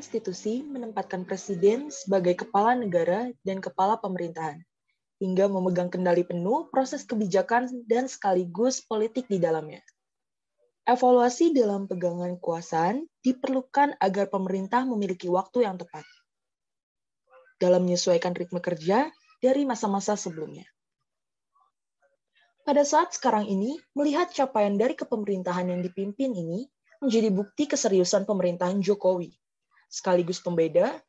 konstitusi menempatkan presiden sebagai kepala negara dan kepala pemerintahan, hingga memegang kendali penuh proses kebijakan dan sekaligus politik di dalamnya. Evaluasi dalam pegangan kekuasaan diperlukan agar pemerintah memiliki waktu yang tepat dalam menyesuaikan ritme kerja dari masa-masa sebelumnya. Pada saat sekarang ini, melihat capaian dari kepemerintahan yang dipimpin ini menjadi bukti keseriusan pemerintahan Jokowi. Sekaligus pembeda,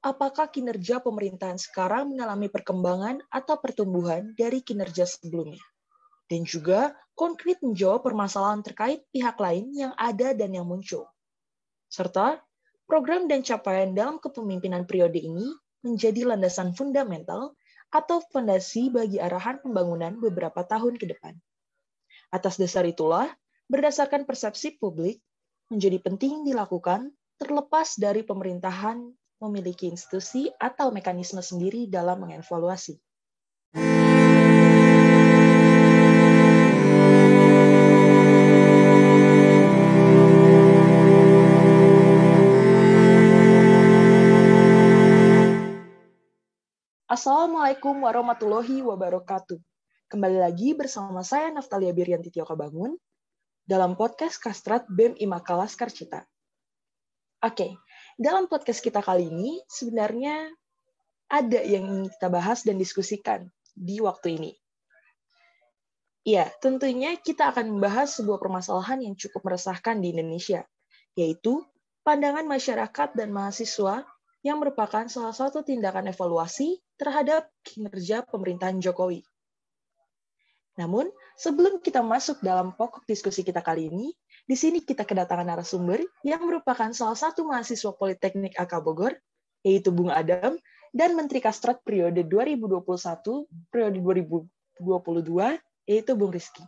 apakah kinerja pemerintahan sekarang mengalami perkembangan atau pertumbuhan dari kinerja sebelumnya. Dan juga konkret menjawab permasalahan terkait pihak lain yang ada dan yang muncul. Serta program dan capaian dalam kepemimpinan periode ini menjadi landasan fundamental atau fondasi bagi arahan pembangunan beberapa tahun ke depan. Atas dasar itulah, berdasarkan persepsi publik, menjadi penting dilakukan terlepas dari pemerintahan memiliki institusi atau mekanisme sendiri dalam mengevaluasi. Assalamualaikum warahmatullahi wabarakatuh. Kembali lagi bersama saya Naftalia Birianti Tioka Bangun dalam podcast Kastrat BEM Imaka Laskar Cita. Oke, dalam podcast kita kali ini sebenarnya ada yang ingin kita bahas dan diskusikan di waktu ini. Ya, tentunya kita akan membahas sebuah permasalahan yang cukup meresahkan di Indonesia, yaitu pandangan masyarakat dan mahasiswa yang merupakan salah satu tindakan evaluasi terhadap kinerja pemerintahan Jokowi. Namun, sebelum kita masuk dalam pokok diskusi kita kali ini, di sini kita kedatangan narasumber yang merupakan salah satu mahasiswa Politeknik AK Bogor, yaitu Bung Adam, dan Menteri Kastrat periode 2021, periode 2022, yaitu Bung Rizky.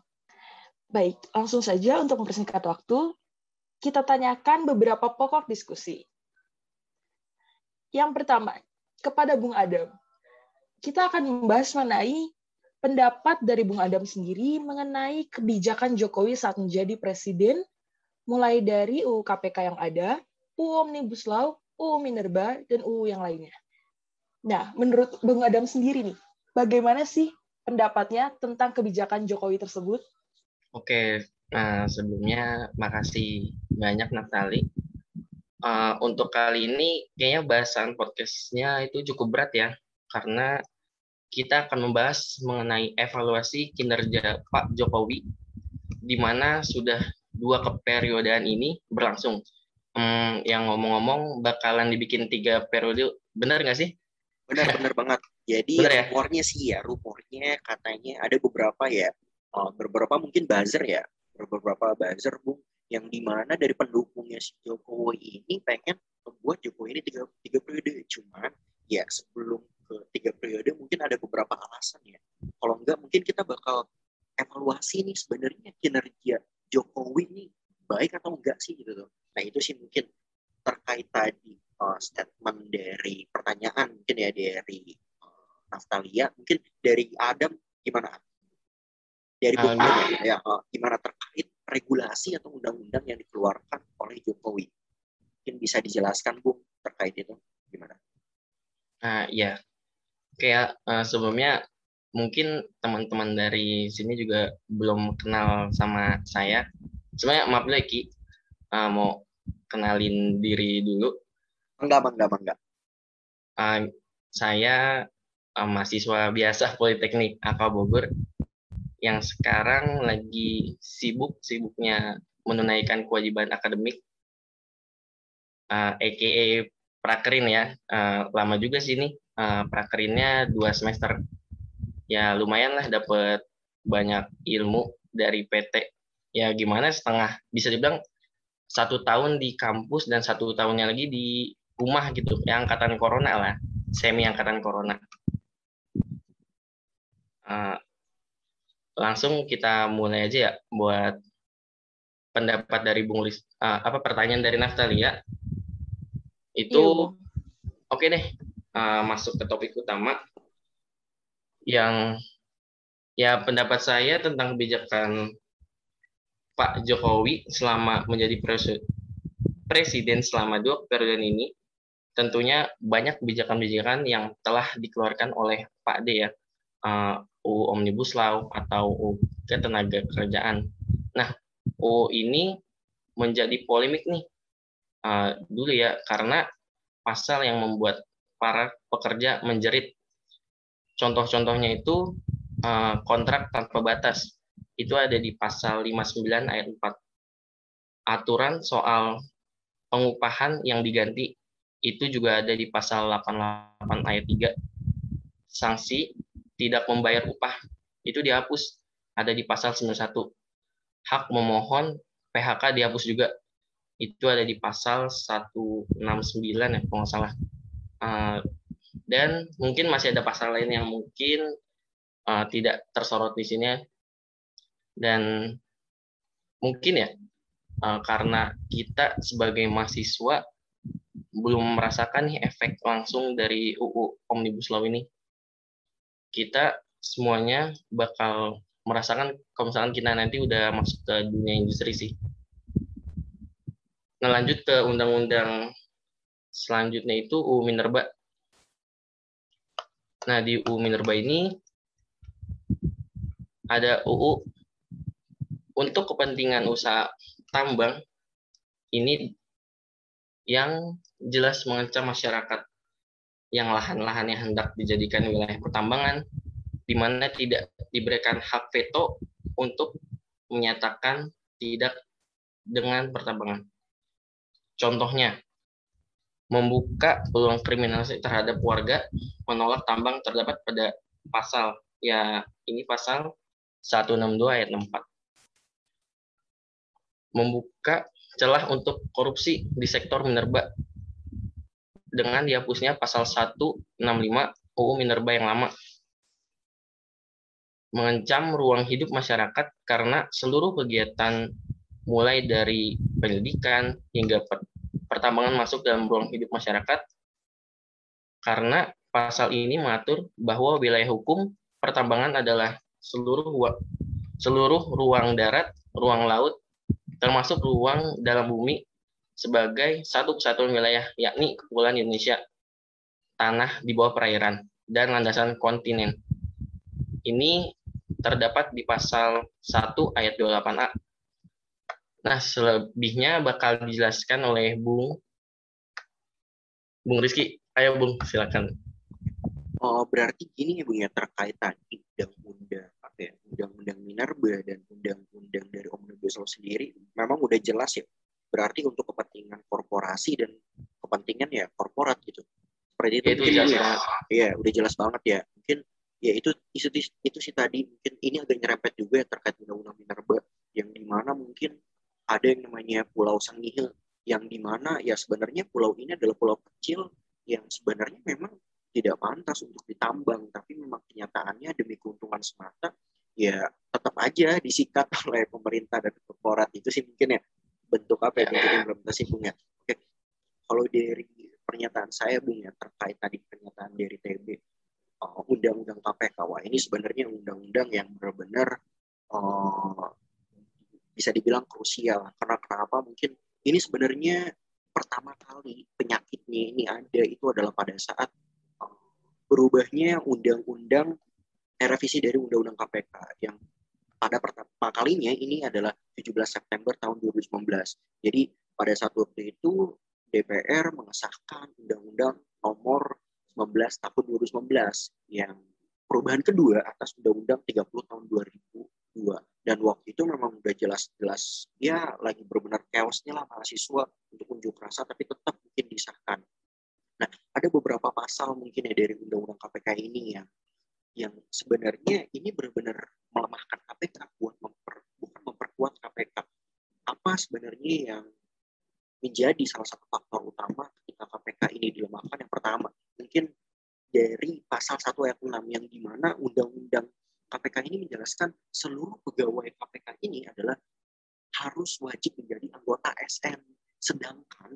Baik, langsung saja untuk mempersingkat waktu, kita tanyakan beberapa pokok diskusi. Yang pertama, kepada Bung Adam. Kita akan membahas mengenai pendapat dari Bung Adam sendiri mengenai kebijakan Jokowi saat menjadi presiden, mulai dari UU KPK yang ada, UU Omnibus Law, UU Minerba, dan UU yang lainnya. Nah, menurut Bung Adam sendiri nih, bagaimana sih pendapatnya tentang kebijakan Jokowi tersebut? Oke, nah sebelumnya makasih banyak Naftali uh, untuk kali ini kayaknya bahasan podcastnya itu cukup berat ya karena kita akan membahas mengenai evaluasi kinerja Pak Jokowi di mana sudah dua keperiodaan ini berlangsung. Hmm, yang ngomong-ngomong bakalan dibikin tiga periode, benar nggak sih? Benar-benar banget. Jadi benar ya? rumornya sih ya, rumornya katanya ada beberapa ya, uh, beberapa mungkin buzzer ya, beberapa buzzer bung yang di mana dari pendukungnya si Jokowi ini pengen membuat Jokowi ini tiga, tiga periode cuman ya sebelum ke tiga periode mungkin ada beberapa alasan ya kalau enggak mungkin kita bakal evaluasi nih sebenarnya kinerja Jokowi ini baik atau enggak sih gitu tuh nah itu sih mungkin terkait tadi uh, statement dari pertanyaan mungkin ya dari uh, Naftalia mungkin dari Adam gimana dari Bung uh, ya uh, gimana terkait regulasi atau undang-undang yang dikeluarkan oleh Jokowi. Mungkin bisa dijelaskan, Bung, terkait itu gimana? Nah, ya. Kayak uh, sebelumnya mungkin teman-teman dari sini juga belum kenal sama saya. Sebenarnya maaf lagi uh, mau kenalin diri dulu. Enggak, enggak, enggak. Uh, saya uh, mahasiswa biasa Politeknik AK Bogor yang sekarang lagi sibuk-sibuknya menunaikan kewajiban akademik, uh, EKE prakerin ya. Uh, lama juga sih ini, uh, prakerinnya dua semester. Ya lumayan lah dapat banyak ilmu dari PT. Ya gimana setengah, bisa dibilang satu tahun di kampus dan satu tahunnya lagi di rumah gitu, yang angkatan corona lah, semi angkatan corona. Uh, langsung kita mulai aja ya buat pendapat dari Bung Lis, uh, apa pertanyaan dari Naftali ya. Itu iya, oke okay deh, uh, masuk ke topik utama yang ya pendapat saya tentang kebijakan Pak Jokowi selama menjadi presiden selama dua periode ini tentunya banyak kebijakan-kebijakan yang telah dikeluarkan oleh Pak D ya, uh, UU Omnibus Law atau UU Ketenaga Kerjaan. Nah, UU ini menjadi polemik nih uh, dulu ya, karena pasal yang membuat para pekerja menjerit. Contoh-contohnya itu uh, kontrak tanpa batas. Itu ada di pasal 59 ayat 4. Aturan soal pengupahan yang diganti itu juga ada di pasal 88 ayat 3. Sanksi tidak membayar upah itu dihapus ada di pasal 91. Hak memohon PHK dihapus juga itu ada di pasal 169 ya kalau nggak salah. Uh, dan mungkin masih ada pasal lain yang mungkin uh, tidak tersorot di sini dan mungkin ya uh, karena kita sebagai mahasiswa belum merasakan nih efek langsung dari UU Omnibus Law ini. Kita semuanya bakal merasakan kalau misalkan kita nanti udah masuk ke dunia industri sih. Nah lanjut ke undang-undang selanjutnya itu UU Minerba. Nah di UU Minerba ini ada UU untuk kepentingan usaha tambang ini yang jelas mengancam masyarakat yang lahan-lahan yang hendak dijadikan wilayah pertambangan di mana tidak diberikan hak veto untuk menyatakan tidak dengan pertambangan. Contohnya, membuka peluang kriminalisasi terhadap warga menolak tambang terdapat pada pasal ya ini pasal 162 ayat 64. Membuka celah untuk korupsi di sektor minerba dengan dihapusnya pasal 165 UU Minerba yang lama. Mengancam ruang hidup masyarakat karena seluruh kegiatan mulai dari pendidikan hingga pertambangan masuk dalam ruang hidup masyarakat karena pasal ini mengatur bahwa wilayah hukum pertambangan adalah seluruh seluruh ruang darat, ruang laut, termasuk ruang dalam bumi sebagai satu kesatuan wilayah, yakni Kepulauan Indonesia, tanah di bawah perairan, dan landasan kontinen. Ini terdapat di pasal 1 ayat 28A. Nah, selebihnya bakal dijelaskan oleh Bung Bung Rizky. Ayo Bung, silakan. Oh, berarti gini ya Bung ya terkait tadi undang-undang apa ya, undang-undang Minerba dan undang-undang dari Omnibus Law sendiri memang udah jelas ya. Berarti untuk kepentingan korporasi dan kepentingan ya korporat gitu. Seperti itu, itu jelas ya. Iya, udah jelas banget ya. Mungkin ya itu itu itu sih tadi mungkin ini agak nyerempet juga ya terkait undang-undang Minerba yang di mana mungkin ada yang namanya Pulau Sangihil yang di mana ya sebenarnya pulau ini adalah pulau kecil yang sebenarnya memang tidak pantas untuk ditambang, tapi memang kenyataannya demi keuntungan semata, ya tetap aja disikat oleh pemerintah dan korporat itu sih mungkin ya bentuk apa ya bentuk implementasi bung ya. Oke, kalau dari pernyataan saya bung ya terkait tadi pernyataan dari TB uh, undang-undang KPK, wah ini sebenarnya undang-undang yang benar-benar uh, bisa dibilang krusial. Karena kenapa? Mungkin ini sebenarnya pertama kali penyakitnya ini ada itu adalah pada saat berubahnya undang-undang eh, revisi dari undang-undang KPK yang pada pertama kalinya ini adalah 17 September tahun 2019. Jadi pada saat waktu itu DPR mengesahkan undang-undang nomor 19 tahun 2019 yang perubahan kedua atas undang-undang 30 tahun 2002 dan waktu itu memang udah jelas-jelas ya lagi benar-benar chaosnya lah mahasiswa untuk unjuk rasa tapi tetap mungkin disahkan Nah, ada beberapa pasal mungkin ya dari undang-undang KPK ini yang yang sebenarnya ini benar-benar melemahkan KPK buat memper, bukan memperkuat KPK. Apa sebenarnya yang menjadi salah satu faktor utama ketika KPK ini dilemahkan? Yang pertama, mungkin dari pasal 1 ayat 6 yang di mana undang-undang KPK ini menjelaskan seluruh pegawai KPK ini adalah harus wajib menjadi anggota SM. Sedangkan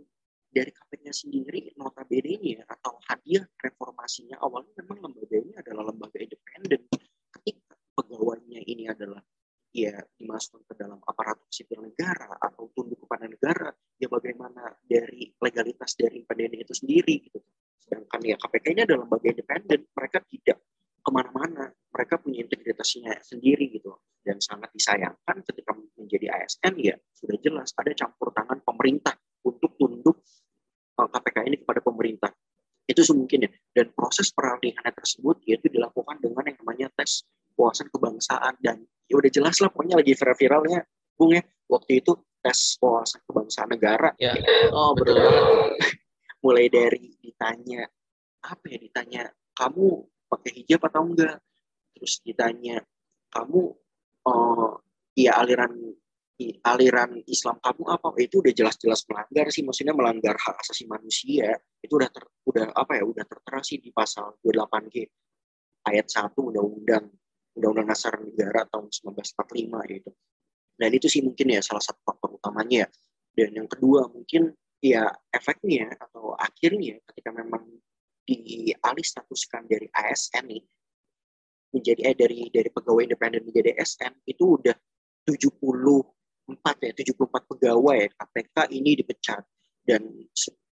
dari KPK sendiri notabene-nya atau hadiah reformasinya awalnya memang lembaga ini adalah lembaga independen ketika pegawainya ini adalah ya dimasukkan ke dalam aparatur sipil negara atau tunduk kepada negara ya bagaimana dari legalitas dari independen itu sendiri sendiri gitu. Sedangkan ya KPK ini adalah lembaga independen, mereka tidak ke mana-mana, mereka punya integritasnya sendiri gitu. Dan sangat disayangkan ketika menjadi ASN ya sudah jelas ada campur tangan pemerintah untuk tunduk KPK eh, ini kepada pemerintah. Itu semungkin ya. Dan proses peralihan tersebut yaitu dilakukan dengan yang namanya tes wawasan kebangsaan dan ya udah jelas lah pokoknya lagi viral-viralnya Bung ya waktu itu tes wawasan kebangsaan negara. Ya, oh betul banget. Mulai dari ditanya apa ya ditanya kamu pakai hijab atau enggak, terus ditanya kamu oh ya aliran aliran Islam kamu apa? Itu udah jelas-jelas melanggar sih maksudnya melanggar hak asasi manusia. Itu udah ter, udah apa ya udah tertera sih di pasal 28G ayat 1 undang-undang undang-undang dasar negara tahun 1945 gitu. Dan itu sih mungkin ya salah satu faktor utamanya ya. Dan yang kedua mungkin ya efeknya atau akhirnya ketika memang dialih statuskan dari ASN nih menjadi eh dari dari pegawai independen menjadi ASN itu udah 74 ya 74 pegawai. KPK ini dipecat dan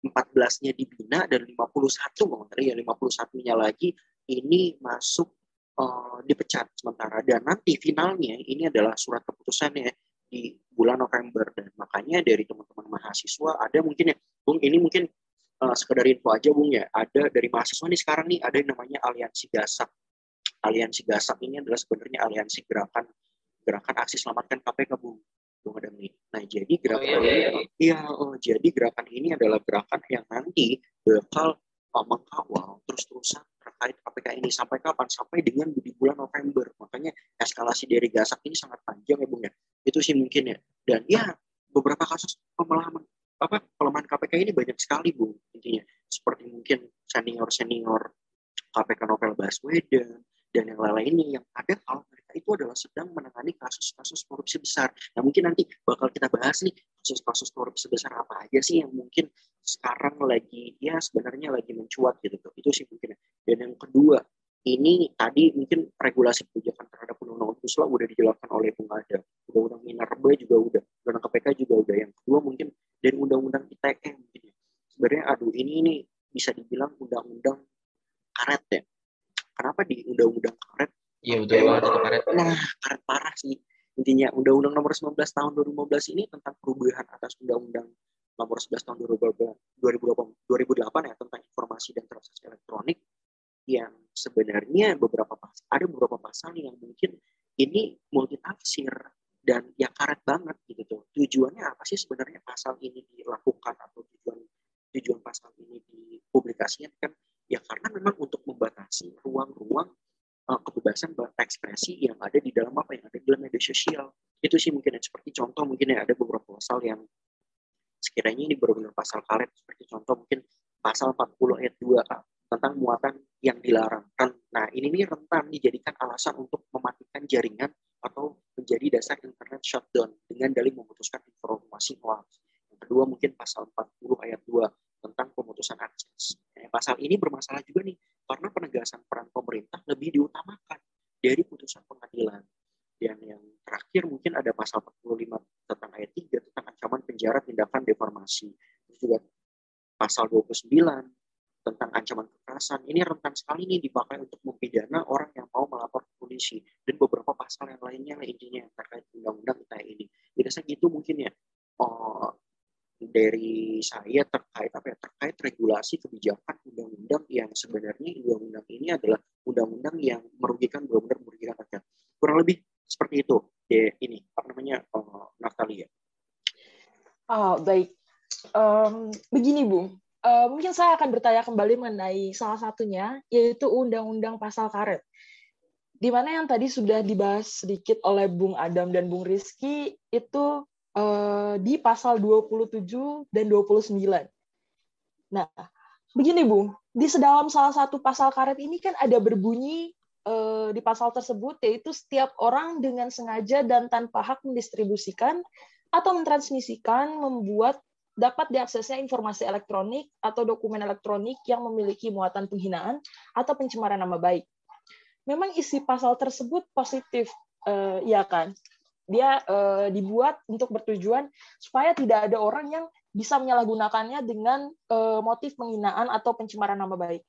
14-nya dibina dan 51 mengenai ya 51-nya lagi ini masuk uh, dipecat sementara. Dan nanti finalnya ini adalah surat keputusannya di bulan November. Dan makanya dari teman-teman mahasiswa ada mungkin ya ini mungkin uh, sekedar info aja Bung ya ada dari mahasiswa nih sekarang nih ada yang namanya aliansi gasak aliansi gasak ini adalah sebenarnya aliansi gerakan gerakan aksi selamatkan KPK Bung Bung nih nah jadi gerakan oh, iya, iya. ini iya oh jadi gerakan ini adalah gerakan yang nanti bakal uh, mengawal terus-terusan terkait KPK ini sampai kapan? Sampai dengan di bulan November. Makanya eskalasi dari Gasak ini sangat panjang ya Bung ya. Itu sih mungkin ya. Dan ya beberapa kasus pemelaman apa pelemahan KPK ini banyak sekali Bung intinya. Seperti mungkin senior-senior KPK Novel Baswedan dan yang lain-lainnya yang ada kalau mereka itu adalah sedang menangani kasus-kasus korupsi besar. Nah mungkin nanti bakal kita bahas nih kasus-kasus korupsi besar apa aja sih yang mungkin sekarang lagi ya sebenarnya lagi mencuat gitu itu sih mungkin dan yang kedua ini tadi mungkin regulasi kebijakan terhadap undang-undang omnibus law udah dijelaskan oleh Bung Ada undang-undang minerba juga udah undang KPK juga udah. Yang kedua mungkin dan undang-undang ITE mungkin ya. Sebenarnya aduh ini ini bisa dibilang undang-undang karet ya. Kenapa di undang-undang karet? Iya udah banget itu karet. Nah karet parah sih. Intinya undang-undang nomor 19 tahun 2015 ini tentang perubahan atas undang-undang nomor 11 tahun 2008, 2008 ya tentang informasi dan transaksi elektronik yang sebenarnya beberapa ada beberapa pasal yang mungkin ini multitafsir dan ya karet banget gitu tuh. Tujuannya apa sih sebenarnya pasal ini dilakukan atau tujuan tujuan pasal ini dipublikasikan kan ya karena memang untuk membatasi ruang-ruang uh, kebebasan berekspresi yang ada di dalam apa yang ada di dalam media sosial. Itu sih mungkin ya, seperti contoh mungkin ya ada beberapa pasal yang sekiranya ini benar-benar pasal karet seperti contoh mungkin pasal 40 ayat 2 tentang muatan yang dilarang. Nah, ini nih rentan dijadikan alasan untuk mematikan jaringan atau menjadi dasar internet shutdown dengan dalih memutuskan informasi hoax. Yang kedua mungkin pasal 40 ayat 2 tentang pemutusan akses. Nah, pasal ini bermasalah juga nih karena penegasan peran pemerintah lebih diutamakan dari putusan pengadilan. Dan yang terakhir mungkin ada pasal 45 tentang ayat 3 tentang ancaman penjara tindakan deformasi. Terus juga pasal 29 tentang ancaman kekerasan. Ini rentan sekali nih dipakai untuk mempidana orang yang mau melapor ke polisi. Dan beberapa pasal yang lainnya intinya terkait undang-undang ITE ini. Biasanya gitu mungkin ya. Oh, dari saya terkait apa ya terkait regulasi kebijakan undang-undang yang sebenarnya undang-undang ini adalah undang-undang yang merugikan benar-benar merugikan rakyat kurang lebih seperti itu ya ini apa namanya uh, Natalia. Oh, baik. Um, begini Bu, uh, mungkin saya akan bertanya kembali mengenai salah satunya yaitu Undang-Undang Pasal Karet. Di mana yang tadi sudah dibahas sedikit oleh Bung Adam dan Bung Rizky itu uh, di pasal 27 dan 29. Nah, begini Bu, di sedalam salah satu pasal karet ini kan ada berbunyi Eh, di pasal tersebut yaitu setiap orang dengan sengaja dan tanpa hak mendistribusikan atau mentransmisikan membuat dapat diaksesnya informasi elektronik atau dokumen elektronik yang memiliki muatan penghinaan atau pencemaran nama baik. Memang isi pasal tersebut positif, uh, ya kan? Dia uh, dibuat untuk bertujuan supaya tidak ada orang yang bisa menyalahgunakannya dengan uh, motif penghinaan atau pencemaran nama baik.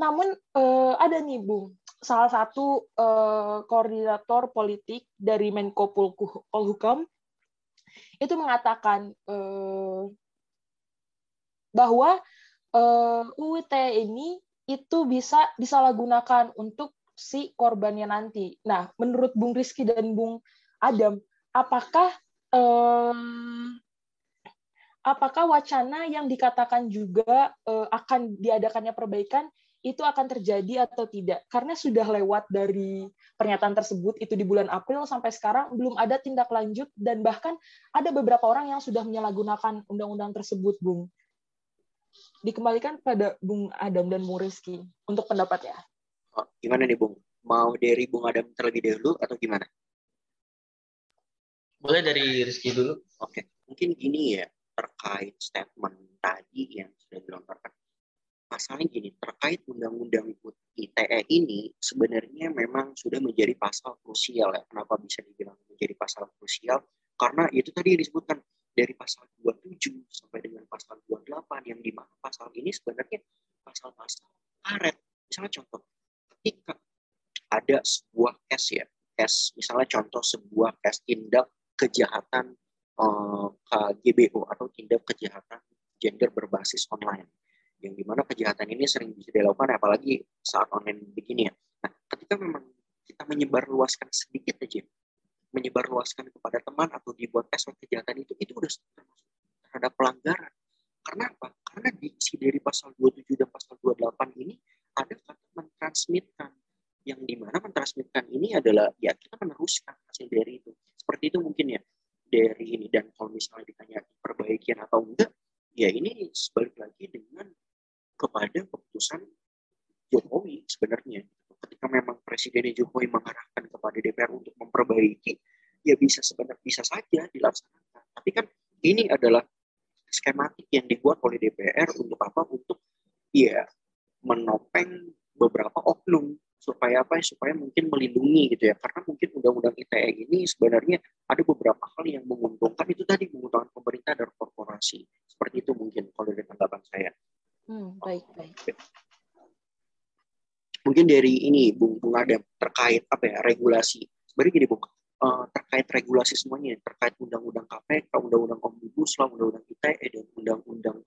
Namun uh, ada nih Bung, salah satu uh, koordinator politik dari Menko Polhukam itu mengatakan uh, bahwa uh, UU ITE ini itu bisa disalahgunakan untuk si korbannya nanti. Nah, menurut Bung Rizky dan Bung Adam, apakah um, apakah wacana yang dikatakan juga uh, akan diadakannya perbaikan itu akan terjadi atau tidak? Karena sudah lewat dari pernyataan tersebut itu di bulan April sampai sekarang belum ada tindak lanjut dan bahkan ada beberapa orang yang sudah menyalahgunakan undang-undang tersebut, Bung. Dikembalikan pada Bung Adam dan Bung Rizky untuk pendapatnya. Oh, gimana nih, Bung? Mau dari Bung Adam terlebih dahulu atau gimana? Boleh dari Rizky dulu. Oke, mungkin gini ya terkait statement tadi yang sudah dilontarkan. Pasalnya gini, terkait undang-undang ITE ini sebenarnya memang sudah menjadi pasal krusial ya. Kenapa bisa dibilang menjadi pasal krusial? Karena itu tadi disebutkan dari pasal 27 sampai dengan pasal 28 yang di mana pasal ini sebenarnya pasal-pasal karet. Misalnya contoh, ketika ada sebuah case ya, case misalnya contoh sebuah case tindak kejahatan eh, KGBO atau tindak kejahatan gender berbasis online yang di mana kejahatan ini sering bisa dilakukan apalagi saat online begini ya. Nah, ketika memang kita menyebarluaskan sedikit aja, menyebarluaskan kepada teman atau dibuat tes kejahatan itu, itu udah terhadap pelanggaran. Karena apa? Karena diksi dari pasal 27 dan pasal 28 ini ada kata mentransmitkan yang di mana mentransmitkan ini adalah ya kita meneruskan hasil dari itu seperti itu mungkin ya dari ini dan kalau misalnya ditanya perbaikian atau enggak ya ini sebalik lagi dengan kepada keputusan Jokowi sebenarnya. Ketika memang Presiden Jokowi mengarahkan kepada DPR untuk memperbaiki ya bisa sebenarnya bisa saja dilaksanakan. Tapi kan ini adalah skematik yang dibuat oleh DPR untuk apa? Untuk ya menopeng beberapa oknum supaya apa? Supaya mungkin melindungi gitu ya. Karena mungkin undang-undang ITE ini sebenarnya ada beberapa hal yang menguntungkan. Itu tadi menguntungkan pemerintah dan korporasi. Seperti itu mungkin kalau dari tanggapan saya mungkin dari ini Bung Bung Adam terkait apa ya regulasi. Sebenarnya gini Bung uh, terkait regulasi semuanya terkait undang-undang KPK undang-undang omnibus law undang-undang ITE dan undang-undang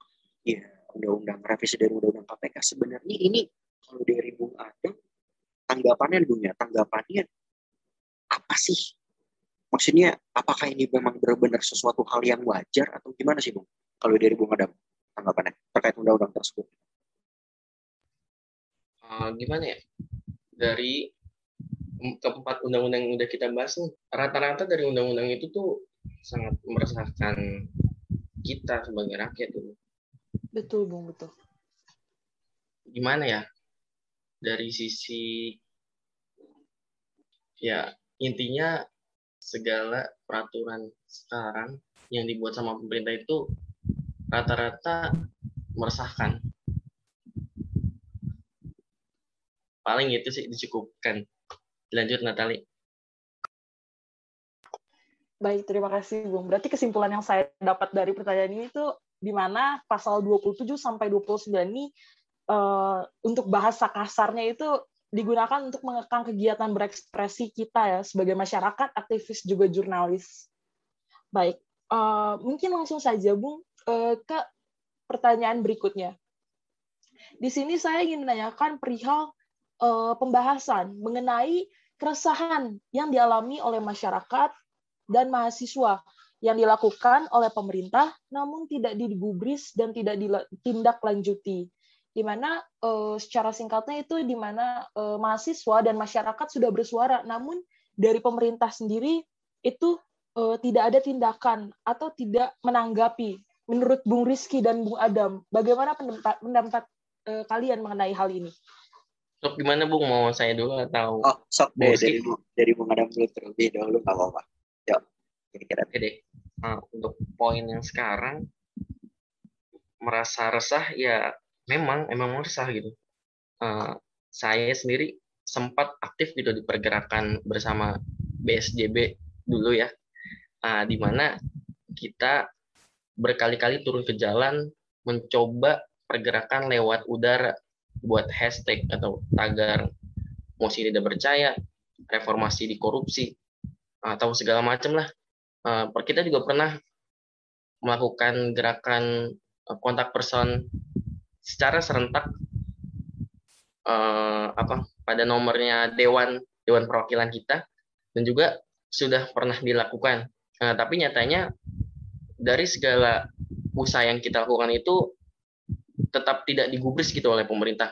ya undang-undang revisi dari undang-undang KPK sebenarnya ini kalau dari Bung Adam tanggapannya dunia tanggapannya apa sih? Maksudnya apakah ini memang benar-benar sesuatu hal yang wajar atau gimana sih bung? Kalau dari bung Adam tanggapannya terkait undang-undang tersebut uh, gimana ya dari keempat undang-undang yang udah kita bahas rata-rata dari undang-undang itu tuh sangat meresahkan kita sebagai rakyat dulu. Betul, Bung, betul. Gimana ya? Dari sisi ya intinya segala peraturan sekarang yang dibuat sama pemerintah itu rata-rata meresahkan. Paling itu sih dicukupkan. Lanjut Natali. Baik, terima kasih Bung. Berarti kesimpulan yang saya dapat dari pertanyaan ini itu di mana pasal 27 sampai 29 ini uh, untuk bahasa kasarnya itu digunakan untuk mengekang kegiatan berekspresi kita ya sebagai masyarakat, aktivis juga jurnalis. Baik, uh, mungkin langsung saja Bung uh, ke pertanyaan berikutnya. Di sini saya ingin menanyakan perihal uh, pembahasan mengenai keresahan yang dialami oleh masyarakat dan mahasiswa yang dilakukan oleh pemerintah namun tidak digubris dan tidak ditindaklanjuti di mana uh, secara singkatnya itu di mana uh, mahasiswa dan masyarakat sudah bersuara, namun dari pemerintah sendiri itu uh, tidak ada tindakan atau tidak menanggapi. Menurut Bung Rizky dan Bung Adam, bagaimana pendapat, pendapat kalian mengenai hal ini? Sok gimana Bung? Mau saya dulu atau? Oh, sok deh dari, dari Bung Adam dulu terlebih dahulu nggak apa-apa. Yuk, kira-kira. Oke deh. Nah, untuk poin yang sekarang merasa resah ya memang emang meresah gitu. Uh, saya sendiri sempat aktif gitu di pergerakan bersama BSJB dulu ya, uh, di mana kita berkali-kali turun ke jalan mencoba pergerakan lewat udara buat hashtag atau tagar mosi tidak percaya, reformasi di korupsi, atau segala macam lah. Uh, kita juga pernah melakukan gerakan uh, kontak person secara serentak uh, apa pada nomornya dewan dewan perwakilan kita dan juga sudah pernah dilakukan. Nah, tapi nyatanya dari segala usaha yang kita lakukan itu tetap tidak digubris gitu oleh pemerintah.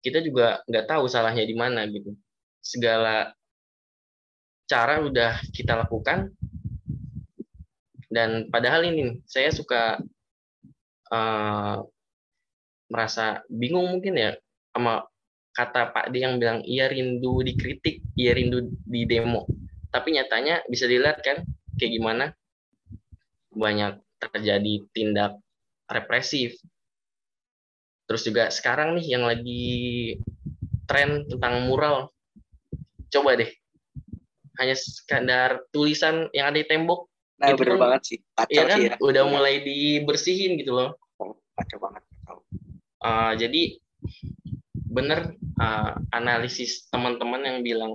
Kita juga nggak tahu salahnya di mana gitu. Segala cara udah kita lakukan dan padahal ini saya suka uh, merasa bingung mungkin ya sama kata Pak D yang bilang ia rindu dikritik, ia rindu di demo. Tapi nyatanya bisa dilihat kan kayak gimana banyak terjadi tindak represif. Terus juga sekarang nih yang lagi tren tentang mural. Coba deh. Hanya sekadar tulisan yang ada di tembok. Nah, bener kan, banget sih. Kacau iya kan? Sih ya. Udah mulai dibersihin gitu loh. Oh, kacau banget. Uh, jadi bener uh, analisis teman-teman yang bilang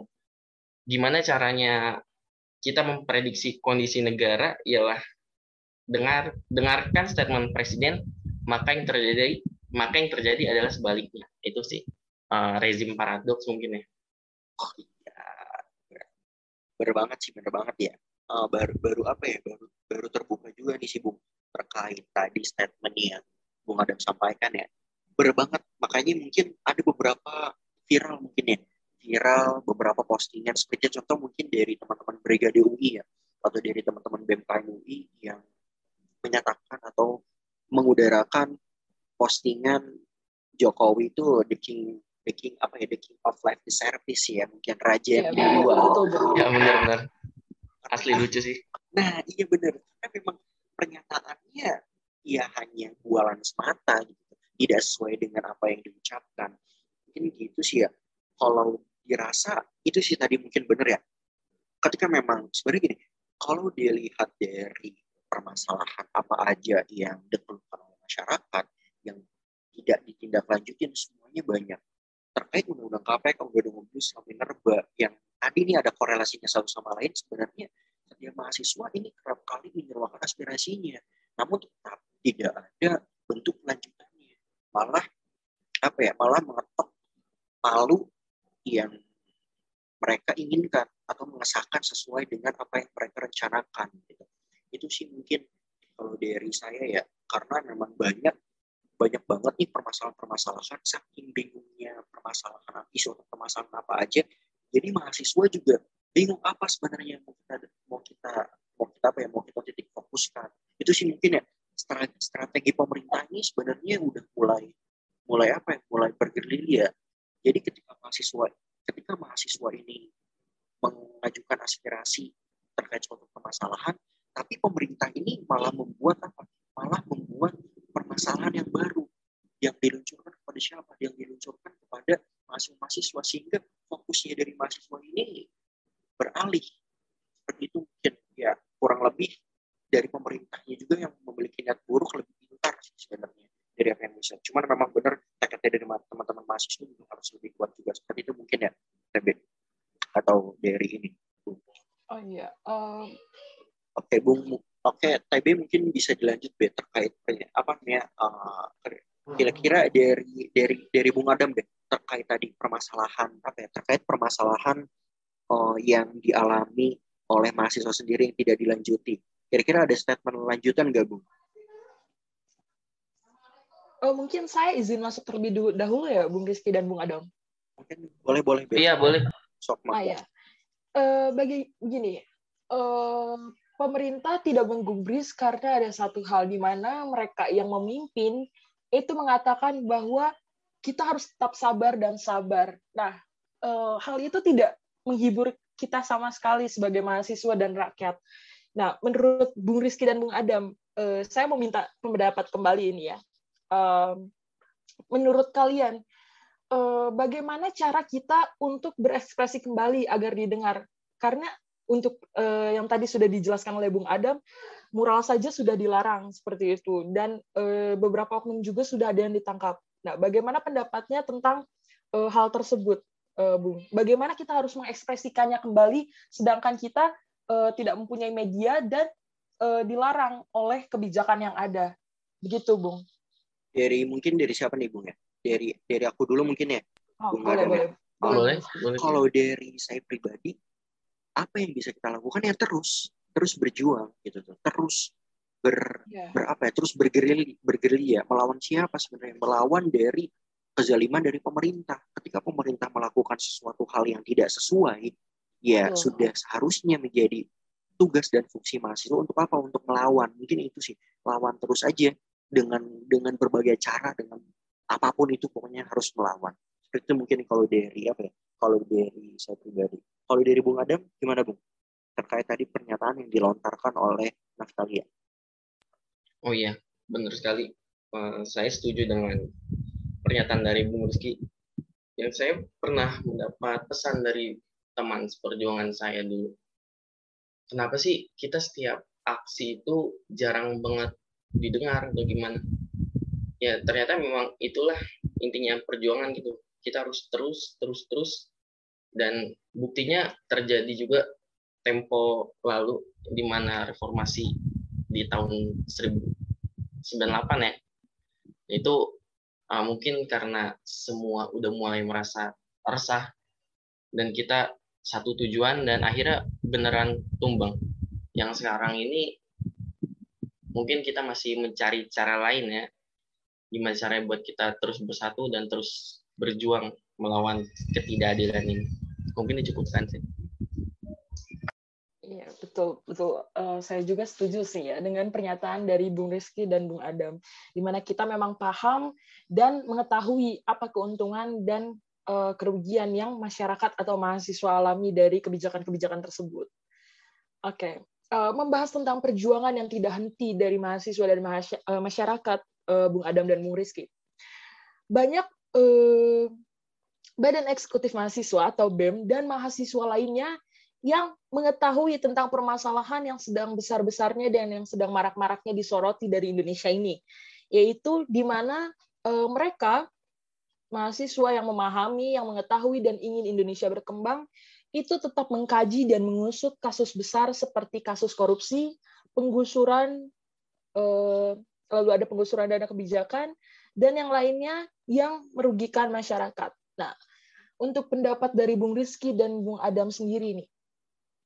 gimana caranya kita memprediksi kondisi negara ialah dengar dengarkan statement presiden maka yang terjadi maka yang terjadi adalah sebaliknya. Itu sih uh, rezim paradoks mungkin ya. Oh iya. Bener banget sih bener banget ya. Uh, baru baru apa ya baru baru terbuka juga nih sih bung terkait tadi statement yang bung Adam sampaikan ya. Bener banget. Makanya mungkin ada beberapa viral mungkin ya. Viral beberapa postingan seperti contoh mungkin dari teman-teman Brigade UI ya. Atau dari teman-teman BMKM UI yang menyatakan atau mengudarakan postingan Jokowi itu the king the king apa ya the king of life the service ya mungkin raja yang ya, kedua ya benar-benar. Asli lucu sih. Nah iya benar. Karena memang pernyataannya ya hanya bualan semata gitu. Tidak sesuai dengan apa yang diucapkan. Mungkin gitu sih ya. Kalau dirasa itu sih tadi mungkin benar ya. Ketika memang sebenarnya gini kalau dilihat dari permasalahan apa aja yang dikeluhkan oleh masyarakat yang tidak ditindaklanjutin semuanya banyak. Terkait undang-undang KPK, undang-undang omnibus law minerba yang tadi ini ada korelasinya satu sama lain sebenarnya setiap mahasiswa ini kerap kali menyerahkan aspirasinya. Namun tetap tidak ada bentuk lanjutan malah apa ya malah mengetok palu yang mereka inginkan atau mengesahkan sesuai dengan apa yang mereka rencanakan gitu. itu sih mungkin kalau dari saya ya karena memang banyak banyak banget nih permasalahan-permasalahan saking bingungnya permasalahan isu atau permasalahan apa aja. Jadi mahasiswa juga bingung apa sebenarnya yang mau kita mau kita mau kita apa ya mau kita titik fokuskan. Itu sih mungkin ya strategi pemerintah ini sebenarnya udah mulai mulai apa ya mulai bergerilya. Jadi ketika mahasiswa ketika mahasiswa ini mengajukan aspirasi terkait suatu permasalahan tapi pemerintah ini malah membuat apa? Malah membuat permasalahan yang baru yang diluncurkan kepada siapa yang diluncurkan kepada mahasiswa sehingga fokusnya dari mahasiswa ini beralih seperti itu mungkin ya kurang lebih dari pemerintahnya juga yang memiliki niat buruk lebih pintar sebenarnya dari apa yang bisa. Cuman memang benar tekadnya dari teman-teman mahasiswa juga harus lebih kuat juga seperti itu mungkin ya, TB atau dari ini. Oh iya. Um... Oke, okay, Bung. Oke, okay, TB mungkin bisa dilanjut be terkait apa namanya uh, kira-kira dari dari dari Bung Adam deh terkait tadi permasalahan apa ya terkait permasalahan uh, yang dialami oleh mahasiswa sendiri yang tidak dilanjuti Kira-kira ada statement lanjutan nggak, Bung? Oh, mungkin saya izin masuk terlebih dahulu ya, Bung Rizky dan Bung Adam. Mungkin boleh, boleh. Iya, boleh. Sok ah, ya. Uh, bagi gini, uh, pemerintah tidak menggubris karena ada satu hal di mana mereka yang memimpin itu mengatakan bahwa kita harus tetap sabar dan sabar. Nah, uh, hal itu tidak menghibur kita sama sekali sebagai mahasiswa dan rakyat. Nah, menurut Bung Rizky dan Bung Adam, uh, saya mau minta pendapat kembali ini ya. Menurut kalian, uh, bagaimana cara kita untuk berekspresi kembali agar didengar? Karena untuk uh, yang tadi sudah dijelaskan oleh Bung Adam, mural saja sudah dilarang seperti itu dan uh, beberapa oknum juga sudah ada yang ditangkap. Nah, bagaimana pendapatnya tentang uh, hal tersebut, uh, Bung? Bagaimana kita harus mengekspresikannya kembali, sedangkan kita uh, tidak mempunyai media dan uh, dilarang oleh kebijakan yang ada, begitu, Bung? Dari mungkin dari siapa nih, Bung ya? Dari dari aku dulu mungkin ya. Oh, Bung boleh, boleh. Ya? Boleh, boleh. Kalau dari saya pribadi, apa yang bisa kita lakukan ya terus terus berjuang gitu tuh terus ber, yeah. berapa ya terus bergerilya bergerilya. Melawan siapa sebenarnya? Melawan dari kezaliman dari pemerintah. Ketika pemerintah melakukan sesuatu hal yang tidak sesuai ya oh. sudah seharusnya menjadi tugas dan fungsi mahasiswa untuk apa? Untuk melawan. Mungkin itu sih lawan terus aja dengan dengan berbagai cara dengan apa pun itu pokoknya harus melawan. Itu mungkin kalau dari apa ya? Kalau dari saya pribadi kalau dari Bung Adam, gimana Bung? Terkait tadi pernyataan yang dilontarkan oleh Naftalia. Oh iya, benar sekali. Uh, saya setuju dengan pernyataan dari Bung Rizky. Yang saya pernah mendapat pesan dari teman seperjuangan saya dulu. Kenapa sih kita setiap aksi itu jarang banget didengar atau gimana? Ya ternyata memang itulah intinya perjuangan gitu. Kita harus terus, terus, terus dan buktinya terjadi juga tempo lalu di mana reformasi di tahun 1098 ya. Itu uh, mungkin karena semua udah mulai merasa resah dan kita satu tujuan dan akhirnya beneran tumbang. Yang sekarang ini mungkin kita masih mencari cara lain ya. Gimana caranya buat kita terus bersatu dan terus berjuang melawan ketidakadilan ini mungkin dicukupkan sih Iya betul betul. Uh, saya juga setuju sih ya dengan pernyataan dari Bung Rizky dan Bung Adam, di mana kita memang paham dan mengetahui apa keuntungan dan uh, kerugian yang masyarakat atau mahasiswa alami dari kebijakan-kebijakan tersebut. Oke, okay. uh, membahas tentang perjuangan yang tidak henti dari mahasiswa dan masyarakat, uh, Bung Adam dan Bung Rizky. Banyak uh, Badan Eksekutif Mahasiswa atau BEM dan mahasiswa lainnya yang mengetahui tentang permasalahan yang sedang besar-besarnya dan yang sedang marak-maraknya disoroti dari Indonesia ini, yaitu di mana e, mereka mahasiswa yang memahami, yang mengetahui dan ingin Indonesia berkembang itu tetap mengkaji dan mengusut kasus besar seperti kasus korupsi, penggusuran, e, lalu ada penggusuran dana kebijakan dan yang lainnya yang merugikan masyarakat. Nah, untuk pendapat dari Bung Rizky dan Bung Adam sendiri nih,